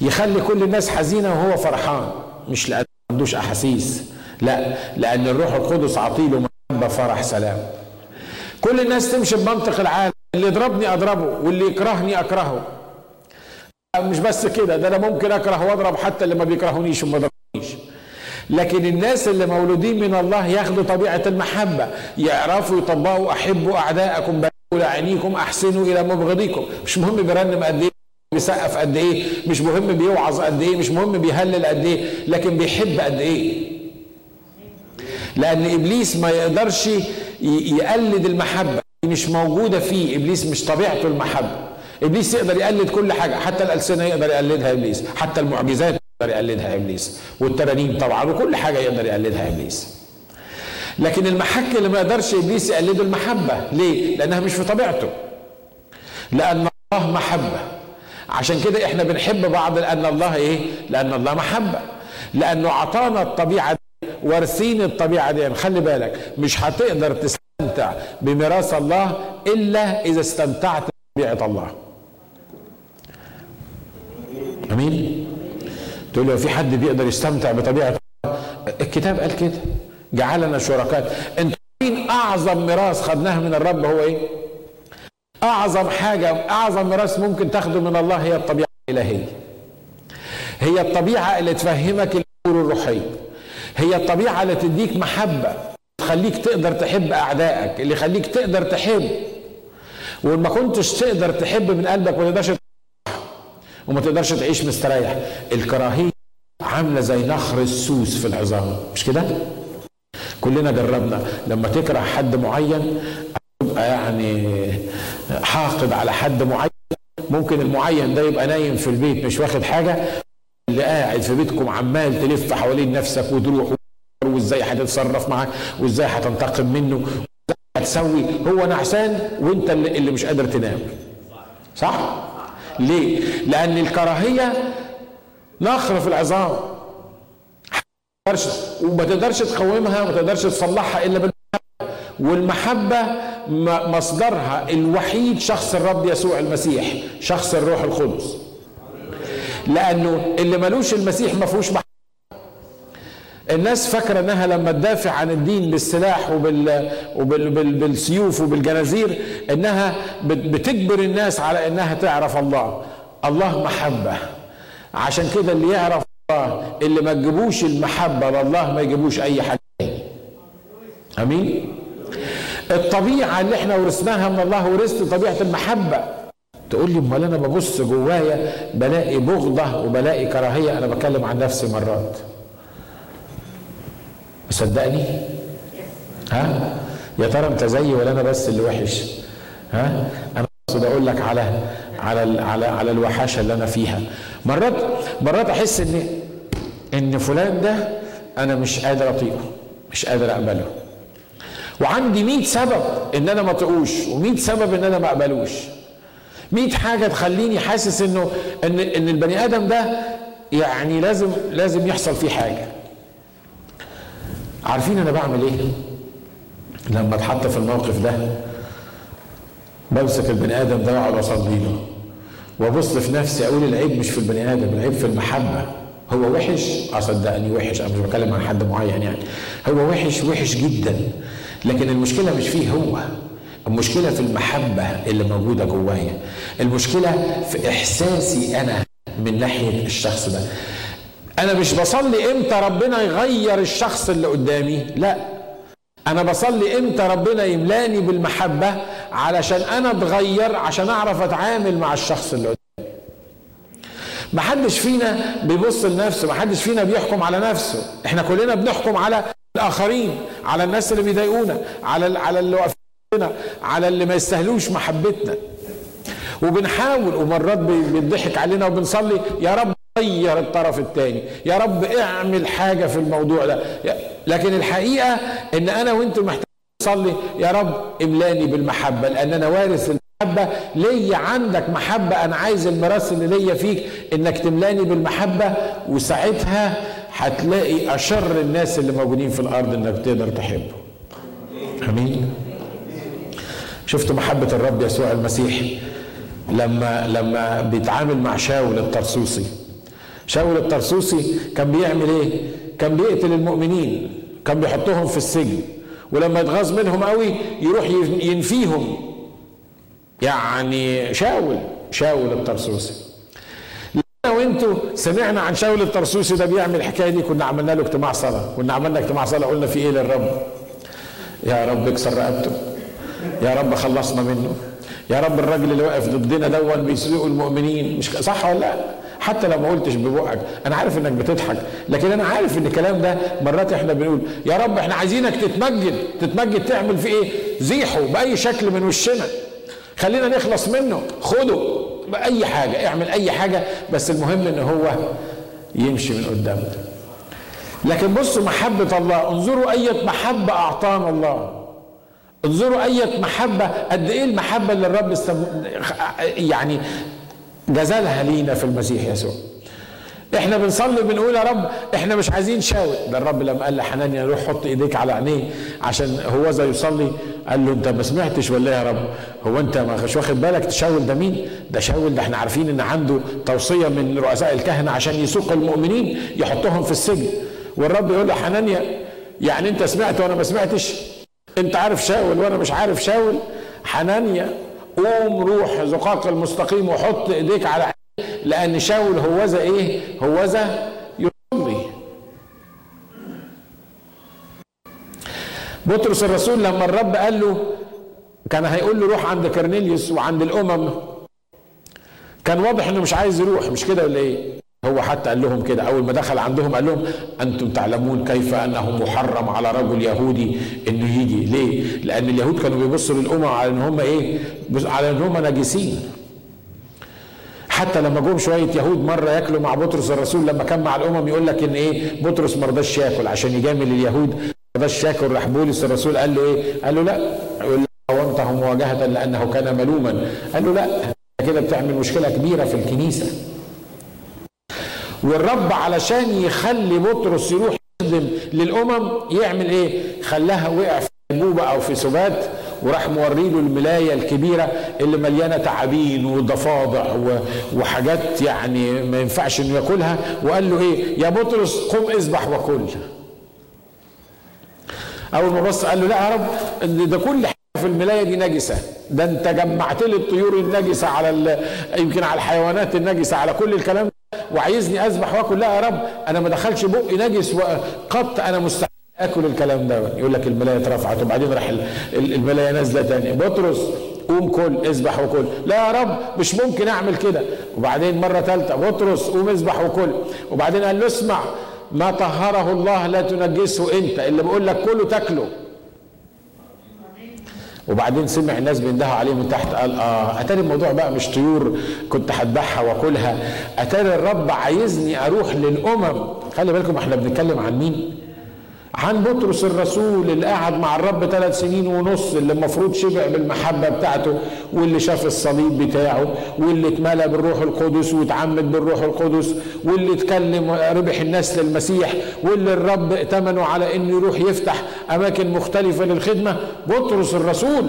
يخلي كل الناس حزينة وهو فرحان. مش لأن ما عندوش أحاسيس لا لأن الروح القدس عطيله محبة فرح سلام. كل الناس تمشي بمنطق العالم. اللي يضربني أضربه واللي يكرهني أكرهه. مش بس كده ده أنا ممكن أكره وأضرب حتى اللي ما بيكرهونيش وما ضربنيش لكن الناس اللي مولودين من الله ياخدوا طبيعة المحبة يعرفوا يطبقوا أحبوا أعداءكم باركوا لعينيكم أحسنوا إلى مبغضيكم. مش مهم بيرنم قد إيه بيسقف قد إيه مش مهم بيوعظ قد إيه مش مهم بيهلل قد إيه لكن بيحب قد إيه. لأن إبليس ما يقدرش يقلد المحبة. مش موجودة فيه إبليس مش طبيعته المحبة. إبليس يقدر يقلد كل حاجة حتى الألسنة يقدر يقلدها إبليس حتى المعجزات يقدر يقلدها إبليس والترانيم طبعا وكل حاجة يقدر يقلدها إبليس. لكن المحك اللي ما يقدرش إبليس يقلده المحبة ليه؟ لأنها مش في طبيعته. لأن الله محبة. عشان كده إحنا بنحب بعض لأن الله إيه؟ لأن الله محبة. لأنه عطانا الطبيعة دي وارثين الطبيعة دي. خلي بالك مش هتقدر تستمتع بميراث الله إلا إذا استمتعت بطبيعه الله. أمين؟ تقول لو في حد بيقدر يستمتع بطبيعة الكتاب قال كده. جعلنا شركاء. أنتوا عارفين أعظم ميراث خدناه من الرب هو إيه؟ أعظم حاجة أعظم ميراث ممكن تاخده من الله هي الطبيعة الإلهية. هي الطبيعة اللي تفهمك الأمور الروحية. هي الطبيعة اللي تديك محبة. تخليك تقدر تحب أعدائك اللي يخليك تقدر تحب. وما كنتش تقدر تحب من قلبك ما تقدرش وما تقدرش تعيش مستريح. الكراهية عاملة زي نخر السوس في العظام مش كده؟ كلنا جربنا لما تكره حد معين تبقى يعني حاقد على حد معين. ممكن المعين ده يبقى نايم في البيت مش واخد حاجة اللي قاعد في بيتكم عمال تلف حوالين نفسك وتروح وازاي هتتصرف معاه وازاي هتنتقم منه وازاي هتسوي. هو نعسان وانت اللي, اللي مش قادر تنام. صح؟ ليه؟ لأن الكراهية نخر في العظام. وما تقدرش تقومها وما تقدرش تصلحها إلا بالمحبه والمحبة مصدرها الوحيد شخص الرب يسوع المسيح شخص الروح القدس. لأنه اللي ملوش المسيح ما فيهوش محبة. الناس فاكرة إنها لما تدافع عن الدين بالسلاح وبال... وبال... بال... بالسيوف وبالجنازير إنها بتجبر الناس على إنها تعرف الله. الله محبة. عشان كده اللي يعرف الله اللي ما تجيبوش المحبة لله ما يجيبوش أي حاجة. آمين؟ الطبيعة اللي إحنا ورثناها من الله ورثت طبيعة المحبة. تقول لي أمال أنا ببص جوايا بلاقي بغضة وبلاقي كراهية؟ أنا بتكلم عن نفسي مرات. مصدقني ها؟ يا ترى انت زيي ولا أنا بس اللي وحش؟ ها؟ أنا اقصد أقول لك على على على على الوحاشة اللي أنا فيها. مرات مرات احس ان ان فلان ده أنا مش قادر اطيقه مش قادر اقبله. وعندي 100 سبب ان أنا ما اطيقوش و100 سبب ان أنا ما اقبلوش. 100 حاجة تخليني حاسس انه ان ان البني آدم ده يعني لازم لازم يحصل فيه حاجة. عارفين أنا بعمل إيه؟ لما أتحط في الموقف ده بمسك البني آدم ده وأقعد أصلي له. وأبص في نفسي أقول العيب مش في البني آدم العيب في المحبة. هو وحش؟ أصدقني وحش أنا مش بتكلم عن حد معين يعني. هو وحش؟ وحش جدا. لكن المشكلة مش فيه هو. المشكلة في المحبة اللي موجودة جوايا. المشكلة في إحساسي أنا من ناحية الشخص ده. أنا مش بصلي إمتى ربنا يغير الشخص اللي قدامي؟ لا. أنا بصلي إمتى ربنا يملاني بالمحبة علشان أنا أتغير عشان أعرف أتعامل مع الشخص اللي قدامي. محدش فينا بيبص لنفسه محدش فينا بيحكم على نفسه. إحنا كلنا بنحكم على الآخرين على الناس اللي بيضايقونا على على اللي واقفين على اللي ما يستاهلوش محبتنا. وبنحاول ومرات بيضحك علينا وبنصلي يا رب غير الطرف الثاني يا رب اعمل حاجة في الموضوع ده. لكن الحقيقة إن أنا وأنت محتاج نصلي يا رب املاني بالمحبة لأن أنا وارث المحبة. ليا عندك محبة أنا عايز الميراث اللي ليا فيك إنك تملاني بالمحبة. وساعتها هتلاقي أشر الناس اللي موجودين في الأرض إنك تقدر تحبه. آمين. شفتوا محبة الرب يسوع المسيح لما لما بيتعامل مع شاول الطرسوسي شاول الطرسوسي كان بيعمل إيه؟ كان بيقتل المؤمنين كان بيحطهم في السجن. ولما يتغاظ منهم قوي يروح ينفيهم. يعني شاول شاول الطرسوسي أنا وانتوا سمعنا عن شاول الطرسوسي ده بيعمل الحكاية دي كنا عملنا له اجتماع صلاة. كنا عملنا اجتماع صلاة قلنا في إيه للرب؟ يا رب اكسر رقبته. يا رب خلصنا منه. يا رب الراجل اللي واقف ضدنا دون بيسوق المؤمنين. مش صح ولا لا؟ حتى لو ما قلتش ببقك أنا عارف إنك بتضحك لكن أنا عارف إن الكلام ده مرات إحنا بنقول يا رب إحنا عايزينك تتمجد تتمجد تعمل في إيه زيحه بأي شكل من وشنا خلينا نخلص منه خده بأي حاجة اعمل أي حاجة بس المهم إن هو يمشي من قدامنا لكن بصوا محبة الله انظروا أية محبة أعطانا الله انظروا أية محبة قد إيه المحبة اللي الرب. يعني جزلها لينا في المسيح يسوع. إحنا بنصلي بنقول يا رب إحنا مش عايزين شاول ده الرب لما قال لحنانيا روح حط إيديك على عينيه عشان هو زي يصلي. قال له أنت ما سمعتش ولا يا رب. هو أنت ما مش واخد بالك تشاول ده مين؟ ده شاول ده إحنا عارفين إن عنده توصية من رؤساء الكهنة عشان يسوق المؤمنين يحطهم في السجن. والرب يقول له حنانيا يعني أنت سمعت وأنا ما سمعتش؟ أنت عارف شاول وأنا مش عارف شاول؟ حنانيا قوم روح زقاق المستقيم وحط ايديك على لأن شاول هوذا إيه؟ هوذا يصلي بطرس الرسول لما الرب قال له كان هيقول له روح عند كرنيليوس وعند الامم. كان واضح انه مش عايز يروح مش كده ولا إيه؟ هو حتى قال لهم كده. أول ما دخل عندهم قال لهم أنتم تعلمون كيف أنه محرم على رجل يهودي إنه يجي. ليه؟ لأن اليهود كانوا بيبصوا للامم على إن هم إيه؟ على إن هم نجسين حتى لما جم شوية يهود مرة ياكلوا مع بطرس الرسول لما كان مع الأمم يقول لك إن إيه؟ بطرس ما رضاش ياكل عشان يجامل اليهود. ما رضاش ياكل راح بولس الرسول قال له إيه؟ قال له لا. يقول قاومته مواجهة لأنه كان ملوما. قال له لا. كده بتعمل مشكلة كبيرة في الكنيسة. والرب علشان يخلي بطرس يروح يخدم للأمم يعمل إيه؟ خلاها وقع في انبوبه أو في سبات وراح موري له الملاية الكبيرة اللي مليانة تعابين وضفادع وحاجات يعني ما ينفعش إنه ياكلها وقال له إيه؟ يا بطرس قم اذبح وكل. أول ما بص قال له لا يا رب ده كل حاجة في الملاية دي نجسة ده أنت جمعت لي الطيور النجسة على يمكن على الحيوانات النجسة على كل الكلام وعايزني أذبح وأكل. لا يا رب أنا ما دخلش بقي نجس قط أنا مستحيل آكل الكلام ده. يقول لك الملاية اترفعت وبعدين راح الملاية نازلة تاني. بطرس قوم كل اذبح وكل. لا يا رب مش ممكن أعمل كده. وبعدين مرة ثالثه بطرس قوم اذبح وكل. وبعدين قال له اسمع ما طهره الله لا تنجسه أنت. اللي بقول لك كله تاكله. وبعدين سمع الناس بيندهوا عليه من تحت قال آه أتاري الموضوع بقى مش طيور كنت هذبحها وأكلها أتاري الرب عايزني أروح للأمم. خلي بالكم إحنا بنتكلم عن مين؟ عن بطرس الرسول اللي قعد مع الرب ثلاث سنين ونص اللي المفروض شبع بالمحبة بتاعته واللي شاف الصليب بتاعه واللي اتملى بالروح القدس واتعمد بالروح القدس واللي اتكلم ربح الناس للمسيح واللي الرب ائتمنه على انه يروح يفتح أماكن مختلفة للخدمة بطرس الرسول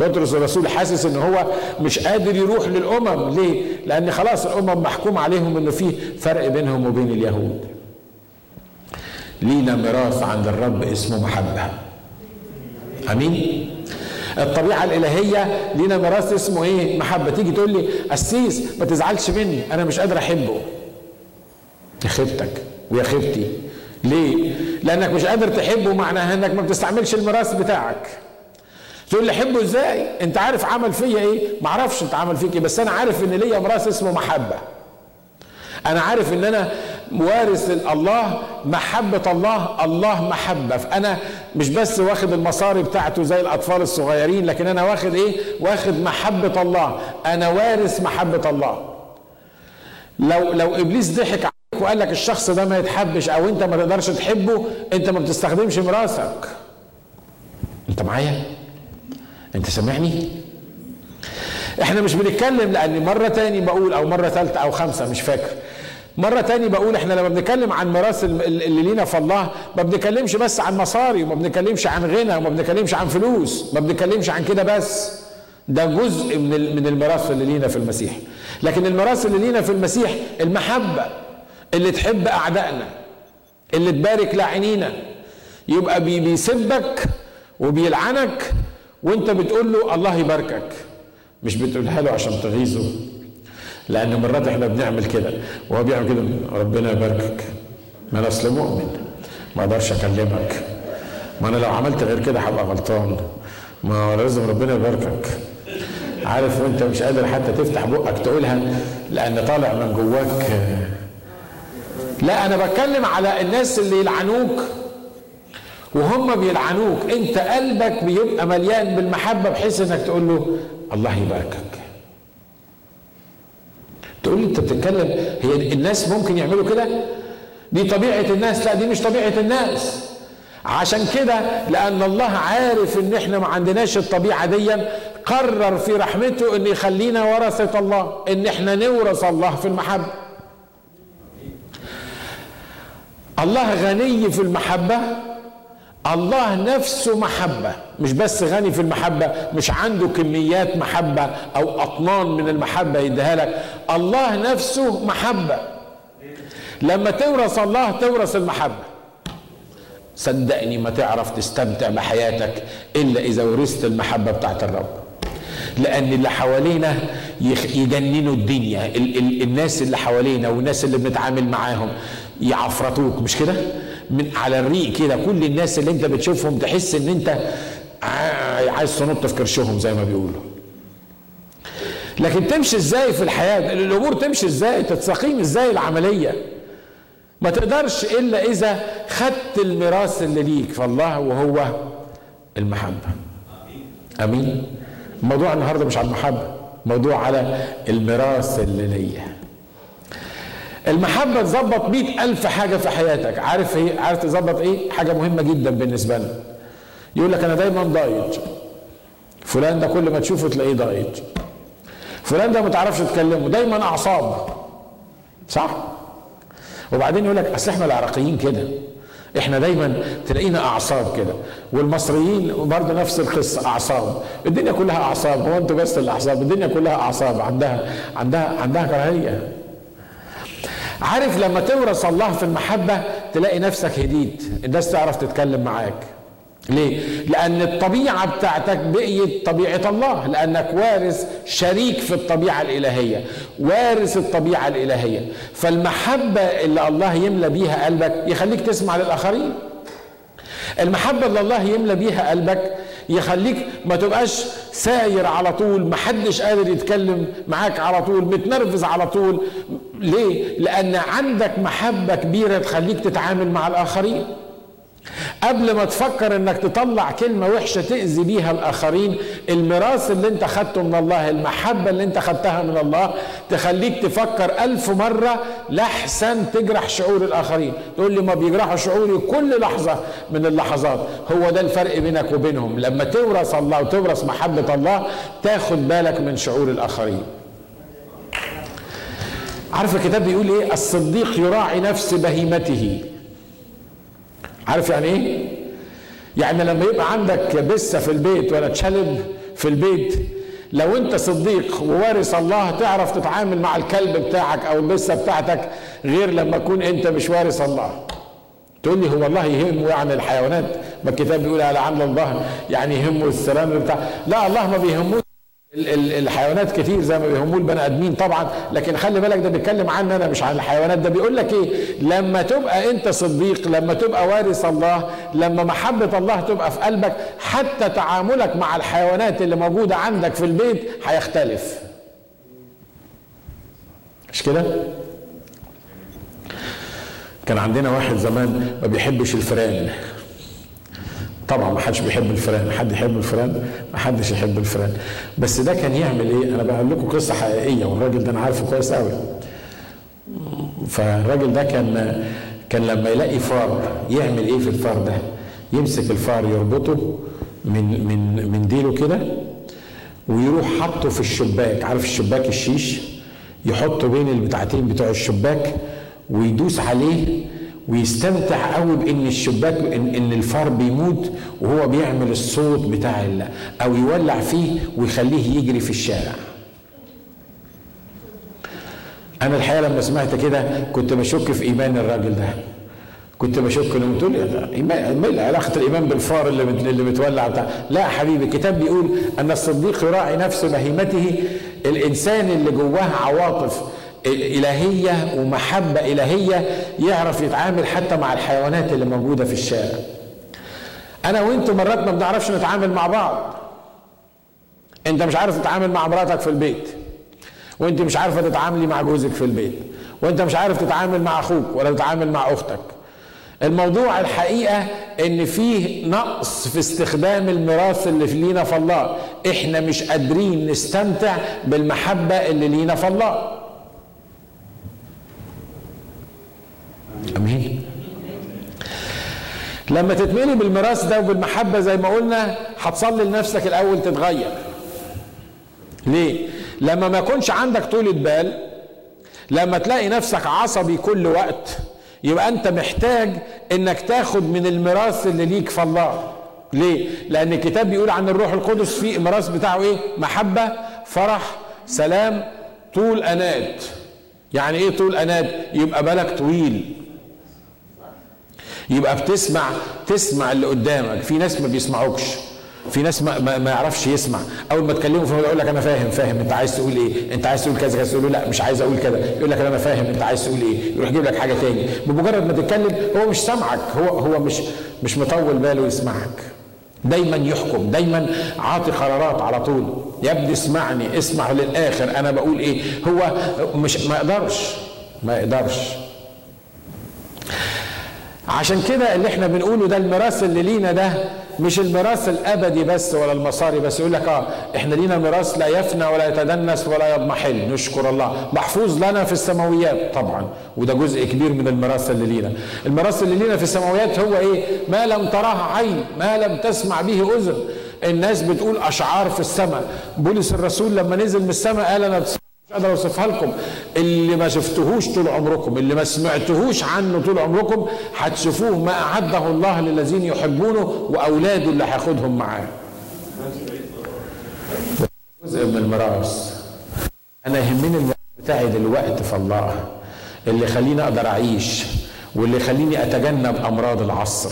بطرس الرسول حاسس إن هو مش قادر يروح للأمم ليه؟ لأن خلاص الأمم محكوم عليهم انه في فرق بينهم وبين اليهود. لينا ميراث عند الرب اسمه محبة آمين الطبيعة الإلهية لينا ميراث اسمه إيه؟ محبة، تيجي تقول لي قسيس ما تزعلش مني، أنا مش قادر أحبه. يا خيبتك ويا خيبتي. ليه؟ لأنك مش قادر تحبه معناها إنك ما بتستعملش الميراث بتاعك. تقول لي حبه إزاي؟ أنت عارف عمل فيا إيه؟ ما أعرفش أنت عمل فيك إيه، بس أنا عارف إن ليا ميراث اسمه محبة. أنا عارف إن أنا وارث الله محبة الله الله محبة. فأنا مش بس واخد المصاري بتاعته زي الأطفال الصغيرين لكن أنا واخد إيه؟ واخد محبة الله. أنا وارث محبة الله. لو لو إبليس ضحك عليك وقال لك الشخص ده ما يتحبش أو أنت ما تقدرش تحبه أنت ما بتستخدمش مراسك أنت معايا؟ أنت سامعني؟ إحنا مش بنتكلم لأن مرة تاني بقول أو مرة ثالثة أو خمسة مش فاكر. مرة تاني بقول إحنا لما بنتكلم عن ميراث اللي لينا في الله ما بنتكلمش بس عن مصاري وما بنتكلمش عن غنى وما بنتكلمش عن فلوس ما بنتكلمش عن كده بس. ده جزء من من الميراث اللي لينا في المسيح. لكن الميراث اللي لينا في المسيح المحبة اللي تحب أعدائنا اللي تبارك لاعنينا. يبقى بيسبك وبيلعنك وأنت بتقول له الله يباركك. مش بتقولها له عشان تغيظه. لأن مرات إحنا بنعمل كده. وهو بيعمل كده. ربنا يباركك. ما أنا أصل مؤمن. ما أقدرش أكلمك. ما أنا لو عملت غير كده هبقى غلطان. ما لازم ربنا يباركك. عارف وأنت مش قادر حتى تفتح بقك تقولها لأن طالع من جواك. لا أنا بتكلم على الناس اللي يلعنوك. وهم بيلعنوك. أنت قلبك بيبقى مليان بالمحبة بحيث إنك تقول له الله يباركك. تقول لي انت بتتكلم هي الناس ممكن يعملوا كده؟ دي طبيعة الناس لا دي مش طبيعة الناس. عشان كده لأن الله عارف إن إحنا ما عندناش الطبيعة دي قرر في رحمته إن يخلينا ورثه الله إن إحنا نورث الله في المحبة. الله غني في المحبة الله نفسه محبة مش بس غني في المحبة مش عنده كميات محبة أو أطنان من المحبة يديها لك. الله نفسه محبة. لما تورث الله تورث المحبة. صدقني ما تعرف تستمتع بحياتك إلا إذا ورثت المحبة بتاعت الرب. لأن اللي حوالينا يجننوا الدنيا ال- ال- الناس اللي حوالينا والناس اللي بنتعامل معاهم يعفرطوك مش كده؟ من على الريق كده. كل الناس اللي انت بتشوفهم تحس ان انت عايز تنط في كرشهم زي ما بيقولوا. لكن تمشي إزاي في الحياة؟ الأمور تمشي إزاي؟ تتسقيم إزاي العملية؟ ما تقدرش إلا إذا خدت الميراث اللي ليك فالله وهو المحبة. آمين. الموضوع النهارده مش على المحبه موضوع على الميراث اللي ليا. المحبة تظبط مئة ألف حاجة في حياتك. عارف إيه عارف تظبط إيه؟ حاجة مهمة جدا بالنسبة لنا. يقول لك أنا دايما ضايج فلان ده كل ما تشوفه تلاقيه ضايج فلان ده ما تعرفش تكلمه. دايما أعصاب. صح؟ وبعدين يقول لك أصل إحنا العراقيين كده. إحنا دايما تلاقينا أعصاب كده. والمصريين برضه نفس القصة أعصاب. الدنيا كلها أعصاب. هو أنتوا بس الاعصاب الدنيا كلها أعصاب. عندها عندها عندها كراهية. عارف لما تورث الله في المحبة تلاقي نفسك هديت. الناس تعرف تتكلم معاك. ليه؟ لأن الطبيعة بتاعتك بقيت طبيعة الله. لأنك وارث شريك في الطبيعة الإلهية. وارث الطبيعة الإلهية. فالمحبة اللي الله يملى بيها قلبك يخليك تسمع للآخرين. المحبة اللي الله يملى بيها قلبك يخليك ما تبقاش ساير على طول محدش قادر يتكلم معاك على طول متنرفز على طول ليه؟ لأن عندك محبة كبيرة تخليك تتعامل مع الآخرين قبل ما تفكر إنك تطلع كلمة وحشة تأذي بيها الآخرين الميراث اللي أنت خدته من الله المحبة اللي أنت خدتها من الله تخليك تفكر ألف مرة لحسن تجرح شعور الآخرين. تقول لي ما بيجرحوا شعوري كل لحظة من اللحظات. هو ده الفرق بينك وبينهم. لما تورث الله وتورث محبة الله تاخد بالك من شعور الآخرين. عارف الكتاب بيقول إيه؟ الصديق يراعي نفس بهيمته. عارف يعني إيه؟ يعني لما يبقى عندك بسه في البيت ولا تشلب في البيت لو أنت صديق ووارث الله تعرف تتعامل مع الكلب بتاعك أو البسة بتاعتك غير لما تكون أنت مش وارث الله. تقول لي هو الله يهمه يعني الحيوانات؟ ما الكتاب بيقول على عمل الله يعني يهمه السلام بتاع. لا الله ما بيهموش الحيوانات كتير زي ما بيهموا البني آدمين طبعا لكن خلي بالك ده بيتكلم عني أنا مش عن الحيوانات. ده بيقول لك إيه؟ لما تبقى أنت صديق لما تبقى وارث الله لما محبة الله تبقى في قلبك حتى تعاملك مع الحيوانات اللي موجودة عندك في البيت هيختلف. مش كده؟ كان عندنا واحد زمان ما بيحبش الفئران طبعا ما حدش بيحب الفئران حد يحب الفئران ما حدش يحب الفئران بس ده كان يعمل إيه؟ أنا بقول لكم قصة حقيقية والراجل ده أنا عارفه كويس قوي فالراجل ده كان كان لما يلاقي فار يعمل إيه في الفار ده؟ يمسك الفار يربطه من من من ديله كده ويروح حاطه في الشباك. عارف الشباك الشيش؟ يحطه بين البتاعتين بتوع الشباك ويدوس عليه ويستمتع قوي بإن الشباك إن, إن الفار بيموت وهو بيعمل الصوت بتاع الله أو يولع فيه ويخليه يجري في الشارع. أنا الحقيقة لما سمعت كده كنت بشك في إيمان الراجل ده. كنت بشك إنه بتقول إيه علاقة الإيمان بالفار اللي اللي بتولع بتاع. لا يا حبيبي الكتاب بيقول أن الصديق يراعي نفس بهيمته الإنسان اللي جواه عواطف إلهية ومحبة إلهية يعرف يتعامل حتى مع الحيوانات اللي موجودة في الشارع. أنا وأنتوا مرات ما بنعرفش نتعامل مع بعض. أنت مش عارف تتعامل مع مراتك في البيت. وأنت مش عارفة تتعاملي مع جوزك في البيت. وأنت مش عارف تتعامل مع أخوك ولا تتعامل مع أختك. الموضوع الحقيقة إن فيه نقص في استخدام الميراث اللي لينا في الله. إحنا مش قادرين نستمتع بالمحبة اللي لينا في الله. امين لما تتملي بالميراث ده وبالمحبة زي ما قلنا هتصلي لنفسك الأول تتغير. ليه؟ لما ما يكونش عندك طولة بال لما تلاقي نفسك عصبي كل وقت يبقى أنت محتاج إنك تاخد من الميراث اللي ليك في الله. ليه؟ لأن الكتاب بيقول عن الروح القدس في الميراث بتاعه إيه؟ محبة فرح سلام طول انات يعني إيه طول أناد؟ يبقى بالك طويل. يبقى بتسمع تسمع اللي قدامك. في ناس ما بيسمعوكش. في ناس ما, ما, ما يعرفش يسمع. أول ما تكلمه فهو يقول لك أنا فاهم فاهم. أنت عايز تقول إيه؟ أنت عايز تقول كذا كذا. تقول له لا مش عايز أقول كذا. يقول لك أنا فاهم. أنت عايز تقول إيه؟ يروح يجيب لك حاجة تاني. بمجرد ما تتكلم هو مش سامعك. هو هو مش مش مطول باله يسمعك. دايما يحكم. دايما عاطي قرارات على طول. يا ابني اسمعني اسمع للآخر. أنا بقول إيه؟ هو مش ما يقدرش. ما يقدرش. عشان كده اللي إحنا بنقوله ده الميراث اللي لينا ده مش الميراث الأبدي بس ولا المصاري بس يقول لك آه إحنا لينا ميراث لا يفنى ولا يتدنس ولا يضمحل نشكر الله. محفوظ لنا في السماويات طبعا وده جزء كبير من الميراث اللي لينا. الميراث اللي لينا في السماويات هو إيه؟ ما لم تراه عين ما لم تسمع به أذن. الناس بتقول أشعار في السماء. بولس الرسول لما نزل من السماء قال أنا مش قادر اوصفها لكم. اللي ما شفتهوش طول عمركم اللي ما سمعتهوش عنه طول عمركم هتشوفوه ما أعده الله للذين يحبونه وأولاده اللي هياخدهم معاه. جزء من الميراث أنا يهمني الوقت بتاعي دلوقتي في الله اللي يخليني أقدر أعيش واللي يخليني أتجنب أمراض العصر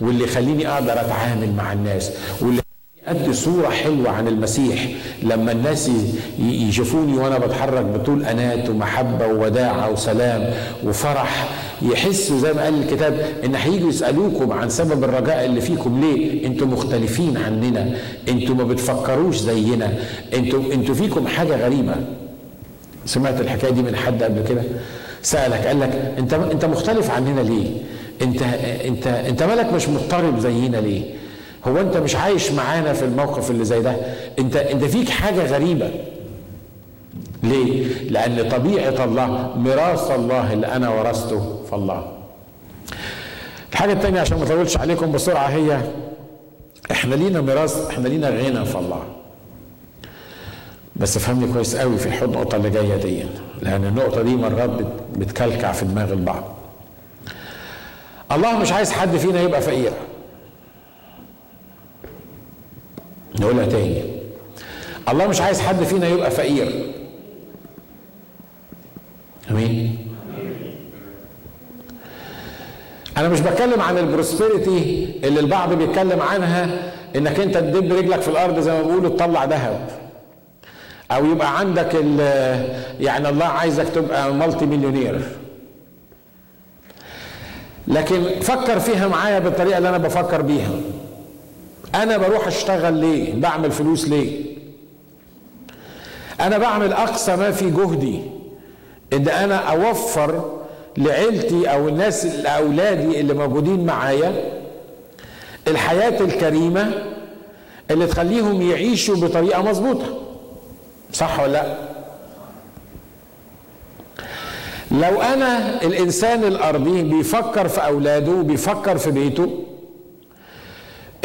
واللي يخليني أقدر أتعامل مع الناس واللي ادي صورة حلوة عن المسيح. لما الناس يشوفوني وأنا بتحرك بطول انات ومحبة ووداعة وسلام وفرح يحسوا زي ما قال الكتاب إن هيجوا يسألوكم عن سبب الرجاء اللي فيكم. ليه؟ أنتوا مختلفين عننا. أنتوا ما بتفكروش زينا. أنتوا أنتوا فيكم حاجة غريبة. سمعت الحكاية دي من حد قبل كده؟ سألك قال لك انت أنت مختلف عننا ليه؟ انت انت أنت مالك مش مضطرب زينا ليه؟ هو انت مش عايش معانا في الموقف اللي زي ده؟ انت انت فيك حاجة غريبة. ليه؟ لأن طبيعة الله ميراث الله اللي أنا ورثته في الله. الحاجة الثانية عشان ما أطولش عليكم بسرعة هي إحنا لينا ميراث إحنا لينا غنى في الله. بس فهمني كويس قوي في النقطة اللي جاية دي لأن النقطة دي مرات بتكلكع في دماغ البعض. الله مش عايز حد فينا يبقى فقير. نقولها تاني. الله مش عايز حد فينا يبقى فقير. آمين. أنا مش بتكلم عن ال prosperity اللي البعض بيتكلم عنها إنك أنت تدب رجلك في الأرض زي ما بيقولوا تطلع ذهب. أو يبقى عندك يعني الله عايزك تبقى multi-millionaire لكن فكر فيها معايا بالطريقة اللي أنا بفكر بيها. أنا بروح أشتغل ليه؟ بعمل فلوس ليه؟ أنا بعمل أقصى ما في جهدي. إن أنا أوفر لعيلتي أو الناس لأولادي اللي موجودين معايا الحياة الكريمة اللي تخليهم يعيشوا بطريقة مظبوطة. صح ولا لأ؟ لو أنا الإنسان الأرضي بيفكر في أولاده وبيفكر في بيته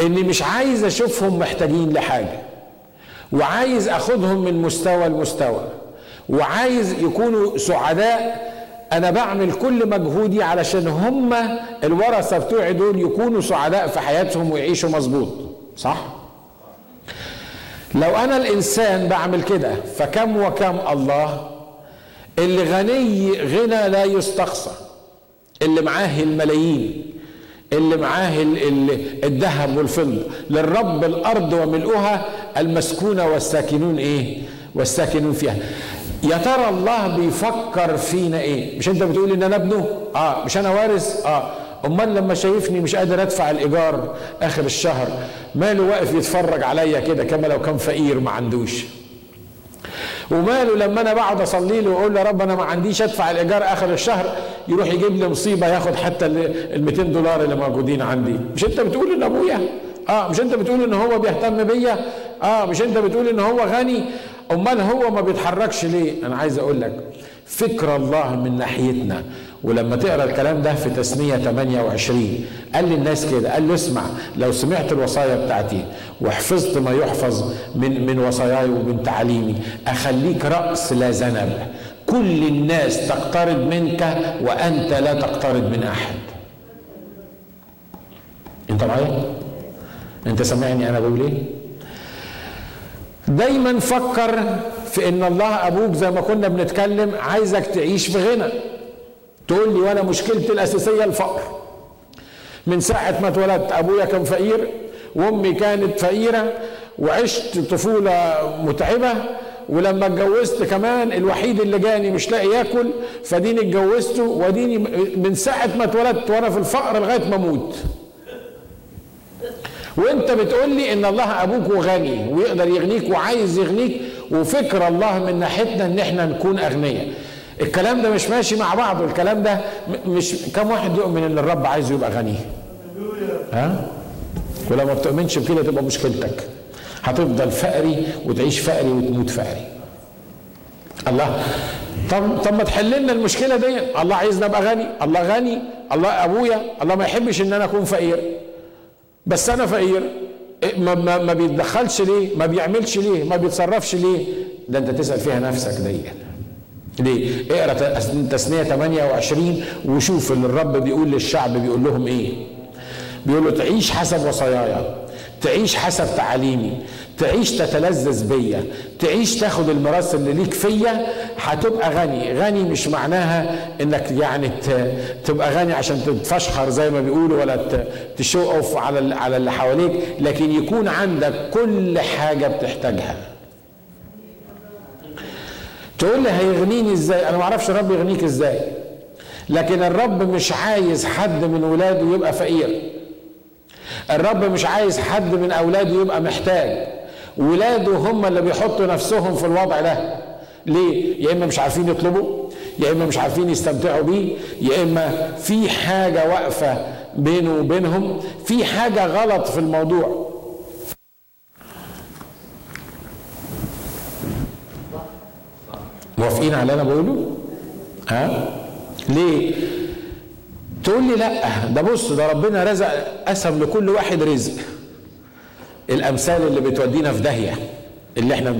إني مش عايز أشوفهم محتاجين لحاجة وعايز أخدهم من مستوى لمستوى وعايز يكونوا سعداء. أنا بعمل كل مجهودي علشان هم الورثة بتوعي دول يكونوا سعداء في حياتهم ويعيشوا مظبوط صح؟ لو أنا الإنسان بعمل كده فكم وكم الله اللي غني غنى لا يستقصى اللي معاه الملايين. اللي معاه الذهب والفضة. للرب الأرض وملؤها المسكونة والساكنون إيه؟ والساكنون فيها. يا ترى الله بيفكر فينا إيه؟ مش أنت بتقول إن أنا ابنه؟ آه مش أنا وارث؟ آه. أمال لما شايفني مش قادر أدفع الإيجار آخر الشهر ماله واقف يتفرج عليا كده كما لو كان فقير ما عندوش؟ وماله لما أنا بقعد اصلي له واقول له رب أنا ما عنديش ادفع الايجار اخر الشهر يروح يجيب لي مصيبة ياخد حتى ال 200 دولار اللي موجودين عندي. مش انت بتقول ان ابويا؟ آه مش انت بتقول ان هو بيهتم بيا؟ آه مش انت بتقول ان هو غني؟ امال هو ما بيتحركش ليه؟ أنا عايز أقول لك فكر الله من ناحيتنا. ولما تقرأ الكلام ده في تسمية 28 قال للناس كده قال له اسمع لو سمعت الوصايا بتاعتي وحفظت ما يحفظ من من وصاياي ومن تعاليمي أخليك رأس لا ذنب كل الناس تقترب منك وأنت لا تقترب من أحد. انت معايا؟ انت سامعني أنا بقول إيه؟ دايما فكر في إن الله أبوك زي ما كنا بنتكلم عايزك تعيش في غنى. تقول لي وأنا مشكلتي الأساسية الفقر. من ساعة ما اتولدت أبويا كان فقير وأمي كانت فقيرة وعشت طفولة متعبة ولما اتجوزت كمان الوحيد اللي جاني مش لاقي ياكل فديني اتجوزته وديني من ساعة ما اتولدت وأنا في الفقر لغاية ما أموت. وأنت بتقول لي إن الله أبوك وغني ويقدر يغنيك وعايز يغنيك وفكر الله من ناحيتنا إن إحنا نكون أغنياء. الكلام ده مش ماشي مع بعض والكلام ده مش كم واحد يؤمن إن الرب عايزه يبقى غني؟ ها؟ ولو ما بتؤمنش بكده تبقى مشكلتك. هتفضل فقري وتعيش فقري وتموت فقري. الله. طب طب ما تحل لنا المشكلة دي. الله عايزنا أبقى غني؟ الله غني. الله أبويا. الله ما يحبش إن أنا أكون فقير. بس أنا فقير. ما, ما, ما بيتدخلش ليه؟ ما بيعملش ليه؟ ما بيتصرفش ليه؟ ده أنت تسأل فيها نفسك دي. ليه؟ اقرأ تثنية 28 وشوف اللي الرب بيقول للشعب بيقول لهم إيه؟ بيقول له تعيش حسب وصاياي تعيش حسب تعاليمي تعيش تتلذذ بيا تعيش تاخد الميراث اللي ليك فيا هتبقى غني. غني مش معناها إنك يعني تبقى غني عشان تتفشخر زي ما بيقولوا ولا تشو على على اللي حواليك لكن يكون عندك كل حاجة بتحتاجها. تقول لي هيغنيني إزاي؟ أنا ما أعرفش الرب يغنيك إزاي. لكن الرب مش عايز حد من ولاده يبقى فقير. الرب مش عايز حد من أولاده يبقى محتاج. ولاده هم اللي بيحطوا نفسهم في الوضع ده. ليه؟ يا إما مش عارفين يطلبوا يا إما مش عارفين يستمتعوا بيه يا إما في حاجة واقفة بينه وبينهم في حاجة غلط في الموضوع. موافقين على اللي أنا بقوله؟ ها؟ ليه؟ تقول لي لأ ده بص ده ربنا رزق قسم لكل واحد رزق. الأمثال اللي بتودينا في داهية. اللي إحنا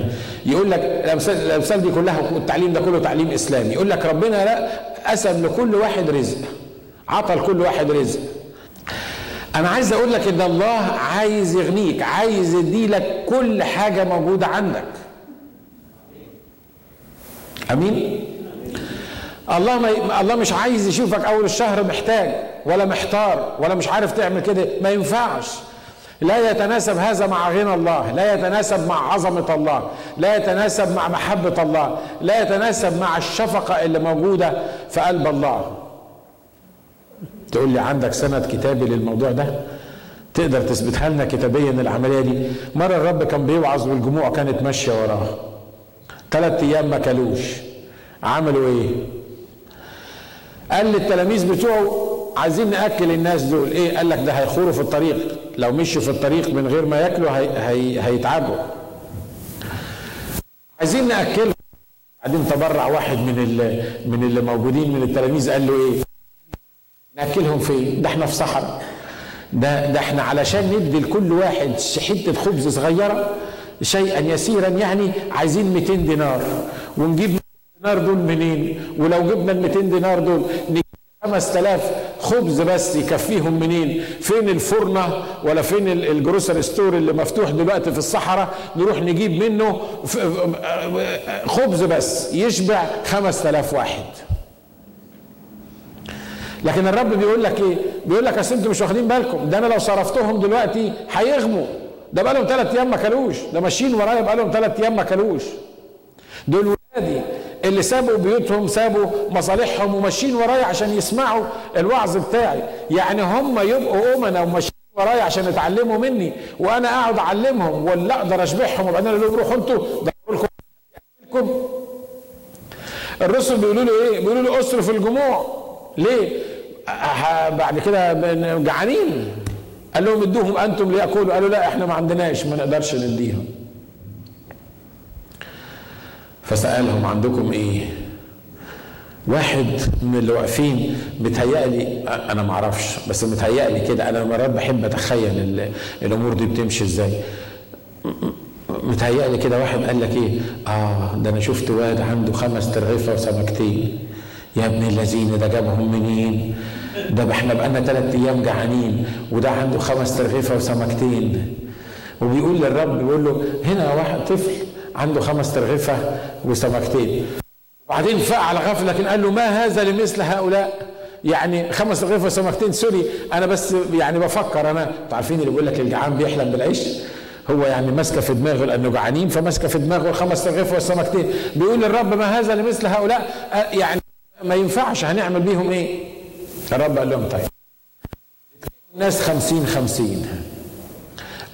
يقول لك الأمثال الأمثال دي كلها التعليم ده كله تعليم إسلامي. يقول لك ربنا لا قسم لكل واحد رزق. عطى لكل واحد رزق. أنا عايز أقول لك إن الله عايز يغنيك عايز يديلك كل حاجة موجودة عندك. أمين؟ الله ما الله مش عايز يشوفك أول الشهر محتاج ولا محتار ولا مش عارف تعمل كده ما ينفعش. لا يتناسب هذا مع غنى الله لا يتناسب مع عظمة الله لا يتناسب مع محبة الله لا يتناسب مع الشفقة اللي موجودة في قلب الله. تقول لي عندك سند كتابي للموضوع ده؟ تقدر تثبتها لنا كتابيا العملية دي؟ مرة الرب كان بيوعظ والجموع كانت ماشية وراه. ثلاث أيام ما كلوش. عملوا إيه؟ قال للتلاميذ بتوعه عايزين نأكل الناس دول. إيه؟ قال لك ده هيخوروا في الطريق. لو مشوا في الطريق من غير ما ياكلوا هي هي هيتعبوا. عايزين نأكلهم. بعدين تبرع واحد من اللي من اللي موجودين من التلاميذ قال له إيه؟ نأكلهم فين؟ ده إحنا في صحراء. ده ده إحنا علشان ندي لكل واحد حتة خبز صغيرة شيئا يسيرا يعني عايزين 200 دينار. ونجيب دينار دول منين؟ ولو جبنا ال 200 دينار دول نجيب 5000 خبز بس يكفيهم منين؟ فين الفرنة ولا فين الجروسر ستور اللي مفتوح دلوقتي في الصحراء؟ نروح نجيب منه خبز بس يشبع 5000 واحد. لكن الرب بيقول لك إيه؟ بيقول لك أصل أنتوا مش واخدين بالكم. ده أنا لو صرفتهم دلوقتي هيغموا. ده بقالهم ثلاث أيام ما كلوش. ده ماشيين ورايا بقالهم ثلاث أيام ما كلوش. دول ولادي اللي سابوا بيوتهم سابوا مصالحهم وماشيين ورايا عشان يسمعوا الوعظ بتاعي. يعني هم يبقوا أمنا وماشيين ورايا عشان يتعلموا مني وأنا أقعد أعلمهم ولا أقدر اشبعهم وبعدين أقول لهم روحوا أنتوا لكم لكم. الرسل بيقولوا له إيه؟ بيقولوا له اصرف الجموع. ليه؟ بعد كده جعانين. قال لهم ادوهم أنتم لياكلوا. قالوا لا إحنا ما عندناش ما نقدرش نديهم. فسألهم عندكم إيه؟ واحد من اللي واقفين متهيألي أنا ما أعرفش بس متهيألي كده أنا مرات بحب اتخيل الأمور دي بتمشي إزاي. متهيألي كده واحد قال لك إيه؟ آه ده أنا شفت واد عنده خمس ترغيفة وسمكتين. يا ابن الذين ده جابهم منين؟ ده إحنا بقالنا ثلاث أيام جعانين وده عنده خمس ترغيفة وسمكتين. وبيقول للرب بيقول له هنا واحد طفل عنده خمس ترغفة وسمكتين. وبعدين فعل غفلة لكن قال له ما هذا لمثل هؤلاء؟ يعني خمس رغيف وسمكتين سوري أنا بس يعني بفكر أنا. أنتوا عارفين اللي بيقول لك الجعان بيحلم بالعيش؟ هو يعني ماسكة في دماغه لأنه جعانين فماسكة في دماغه الخمس رغيف والسمكتين بيقول للرب ما هذا لمثل هؤلاء؟ يعني ما ينفعش هنعمل بيهم إيه؟ الرب قال لهم طيب. الناس خمسين خمسين.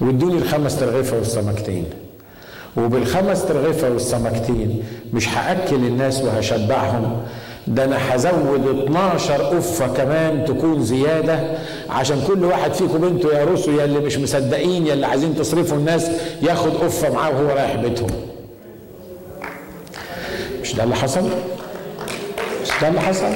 وادوني الخمس ترغيفة والسمكتين. وبالخمس ترغيفة والسمكتين مش هأكل الناس وهشبعهم. ده أنا هزود 12 قفة كمان تكون زيادة عشان كل واحد فيكم أنتوا يا رسل يا اللي مش مصدقين يا اللي عايزين تصرفوا الناس ياخد قفة معاه وهو رايح بيتهم. مش ده اللي حصل؟ ده اللي حصل؟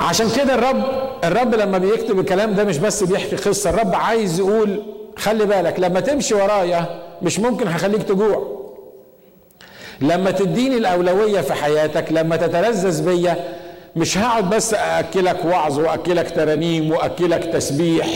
عشان كده الرب الرب لما بيكتب الكلام ده مش بس بيحكي قصة الرب عايز يقول خلي بالك لما تمشي ورايا مش ممكن هخليك تجوع. لما تديني الأولوية في حياتك لما تتلذذ بيا مش هقعد بس أكلك وعظ وأكلك ترانيم وأكلك تسبيح.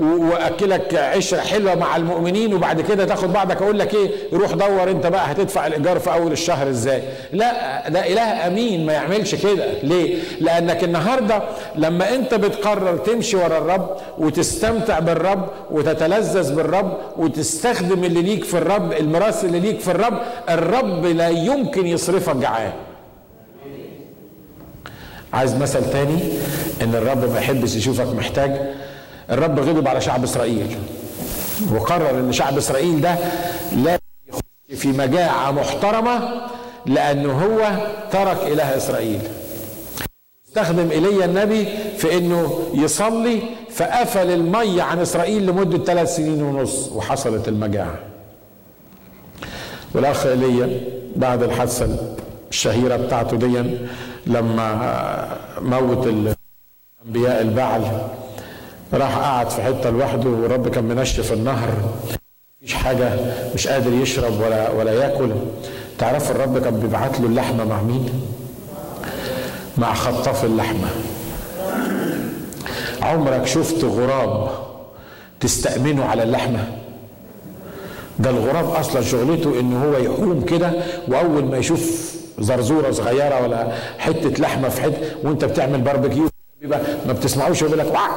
وأكلك عشرة حلوة مع المؤمنين وبعد كده تاخد بعضك أقول لك إيه روح دور أنت بقى هتدفع الإيجار في أول الشهر إزاي. لا ده إله أمين ما يعملش كده. ليه؟ لأنك النهارده لما أنت بتقرر تمشي ورا الرب وتستمتع بالرب وتتلذذ بالرب وتستخدم اللي ليك في الرب الميراث اللي ليك في الرب الرب لا يمكن يصرفك جعان. عايز مثل تاني؟ إن الرب ما يحبش يشوفك محتاج. الرب غضب على شعب إسرائيل. وقرر إن شعب إسرائيل ده لا يخش في مجاعة محترمة لأنه هو ترك إله إسرائيل. استخدم ايليا النبي في إنه يصلي فقفل الميه عن إسرائيل لمدة ثلاث سنين ونص وحصلت المجاعة. والأخ ايليا بعد الحادثة الشهيرة بتاعته دي لما موت الانبياء البعل راح قعد في حتة لوحده والرب كان منشف النهر مفيش حاجة مش قادر يشرب ولا ولا ياكل تعرف الرب كان بيبعت له اللحمة مع مين؟ مع خطاف اللحمة عمرك شفت غراب تستأمنه على اللحمة؟ ده الغراب أصلا شغلته إن هو يحوم كده وأول ما يشوف زرزورة صغيرة ولا حتة لحمة في حتة وأنت بتعمل باربيكيو بيبقى ما بتسمعوش يقول لك واه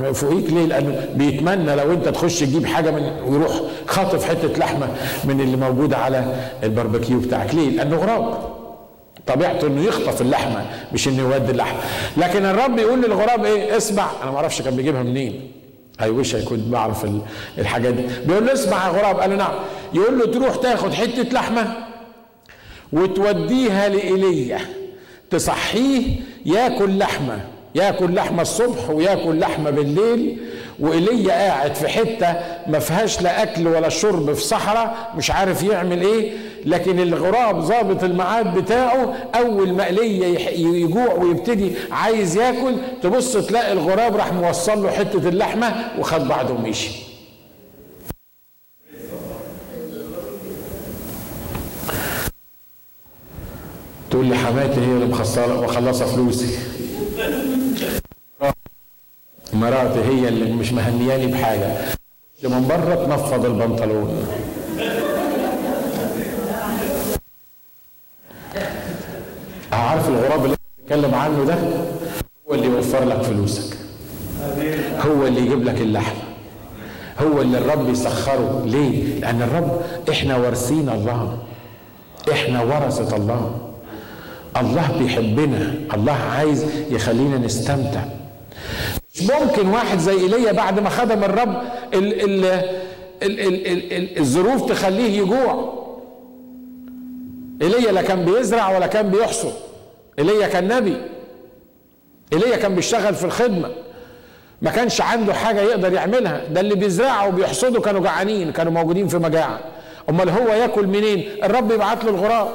واه فوقيك ليه؟ لأنه بيتمنى لو أنت تخش تجيب حاجة من ويروح خاطف حتة لحمة من اللي موجودة على الباربيكيو بتاعك. ليه؟ لأنه غراب. طبيعته إنه يخطف اللحمة مش إنه يودي اللحمة. لكن الرب يقول للغراب إيه؟ اسمع. أنا ما أعرفش كان بيجيبها منين. اي وش كنت بعرف الحاجات دي. بيقول له اسمع يا غراب. قال له نعم. يقول له تروح تاخد حتة لحمة وتوديها لإيليا. تصحيه ياكل لحمة ياكل لحمة الصبح وياكل لحمة بالليل وإيليا قاعد في حتة ما فيهاش لا أكل ولا شرب في صحراء مش عارف يعمل إيه لكن الغراب ظابط الميعاد بتاعه أول ما ايليا يجوع ويبتدي عايز ياكل تبص تلاقي الغراب راح موصل له حتة اللحمة وخد بعضه ومشي. تقول لي حماتي هي اللي مخلصه فلوسي. مراتي هي اللي مش مهنياني بحاجة. من بره تنفض البنطلون. عارف الغراب اللي بتتكلم عنه ده؟ هو اللي يوفر لك فلوسك. هو اللي يجيب لك اللحم. هو اللي الرب يسخره. ليه؟ لأن الرب إحنا وارثين الله. إحنا ورثة الله. الله بيحبنا الله عايز يخلينا نستمتع. مش ممكن واحد زي إيليا بعد ما خدم الرب ال ال ال ال ال ال الظروف تخليه يجوع. إيليا لا كان بيزرع ولا كان بيحصد إيليا كان نبي. إيليا كان بيشتغل في الخدمة. ما كانش عنده حاجة يقدر يعملها. ده اللي بيزرعوا وبيحصدوا كانوا جعانين كانوا موجودين في مجاعة. أمال هو ياكل منين؟ الرب يبعت له الغراب.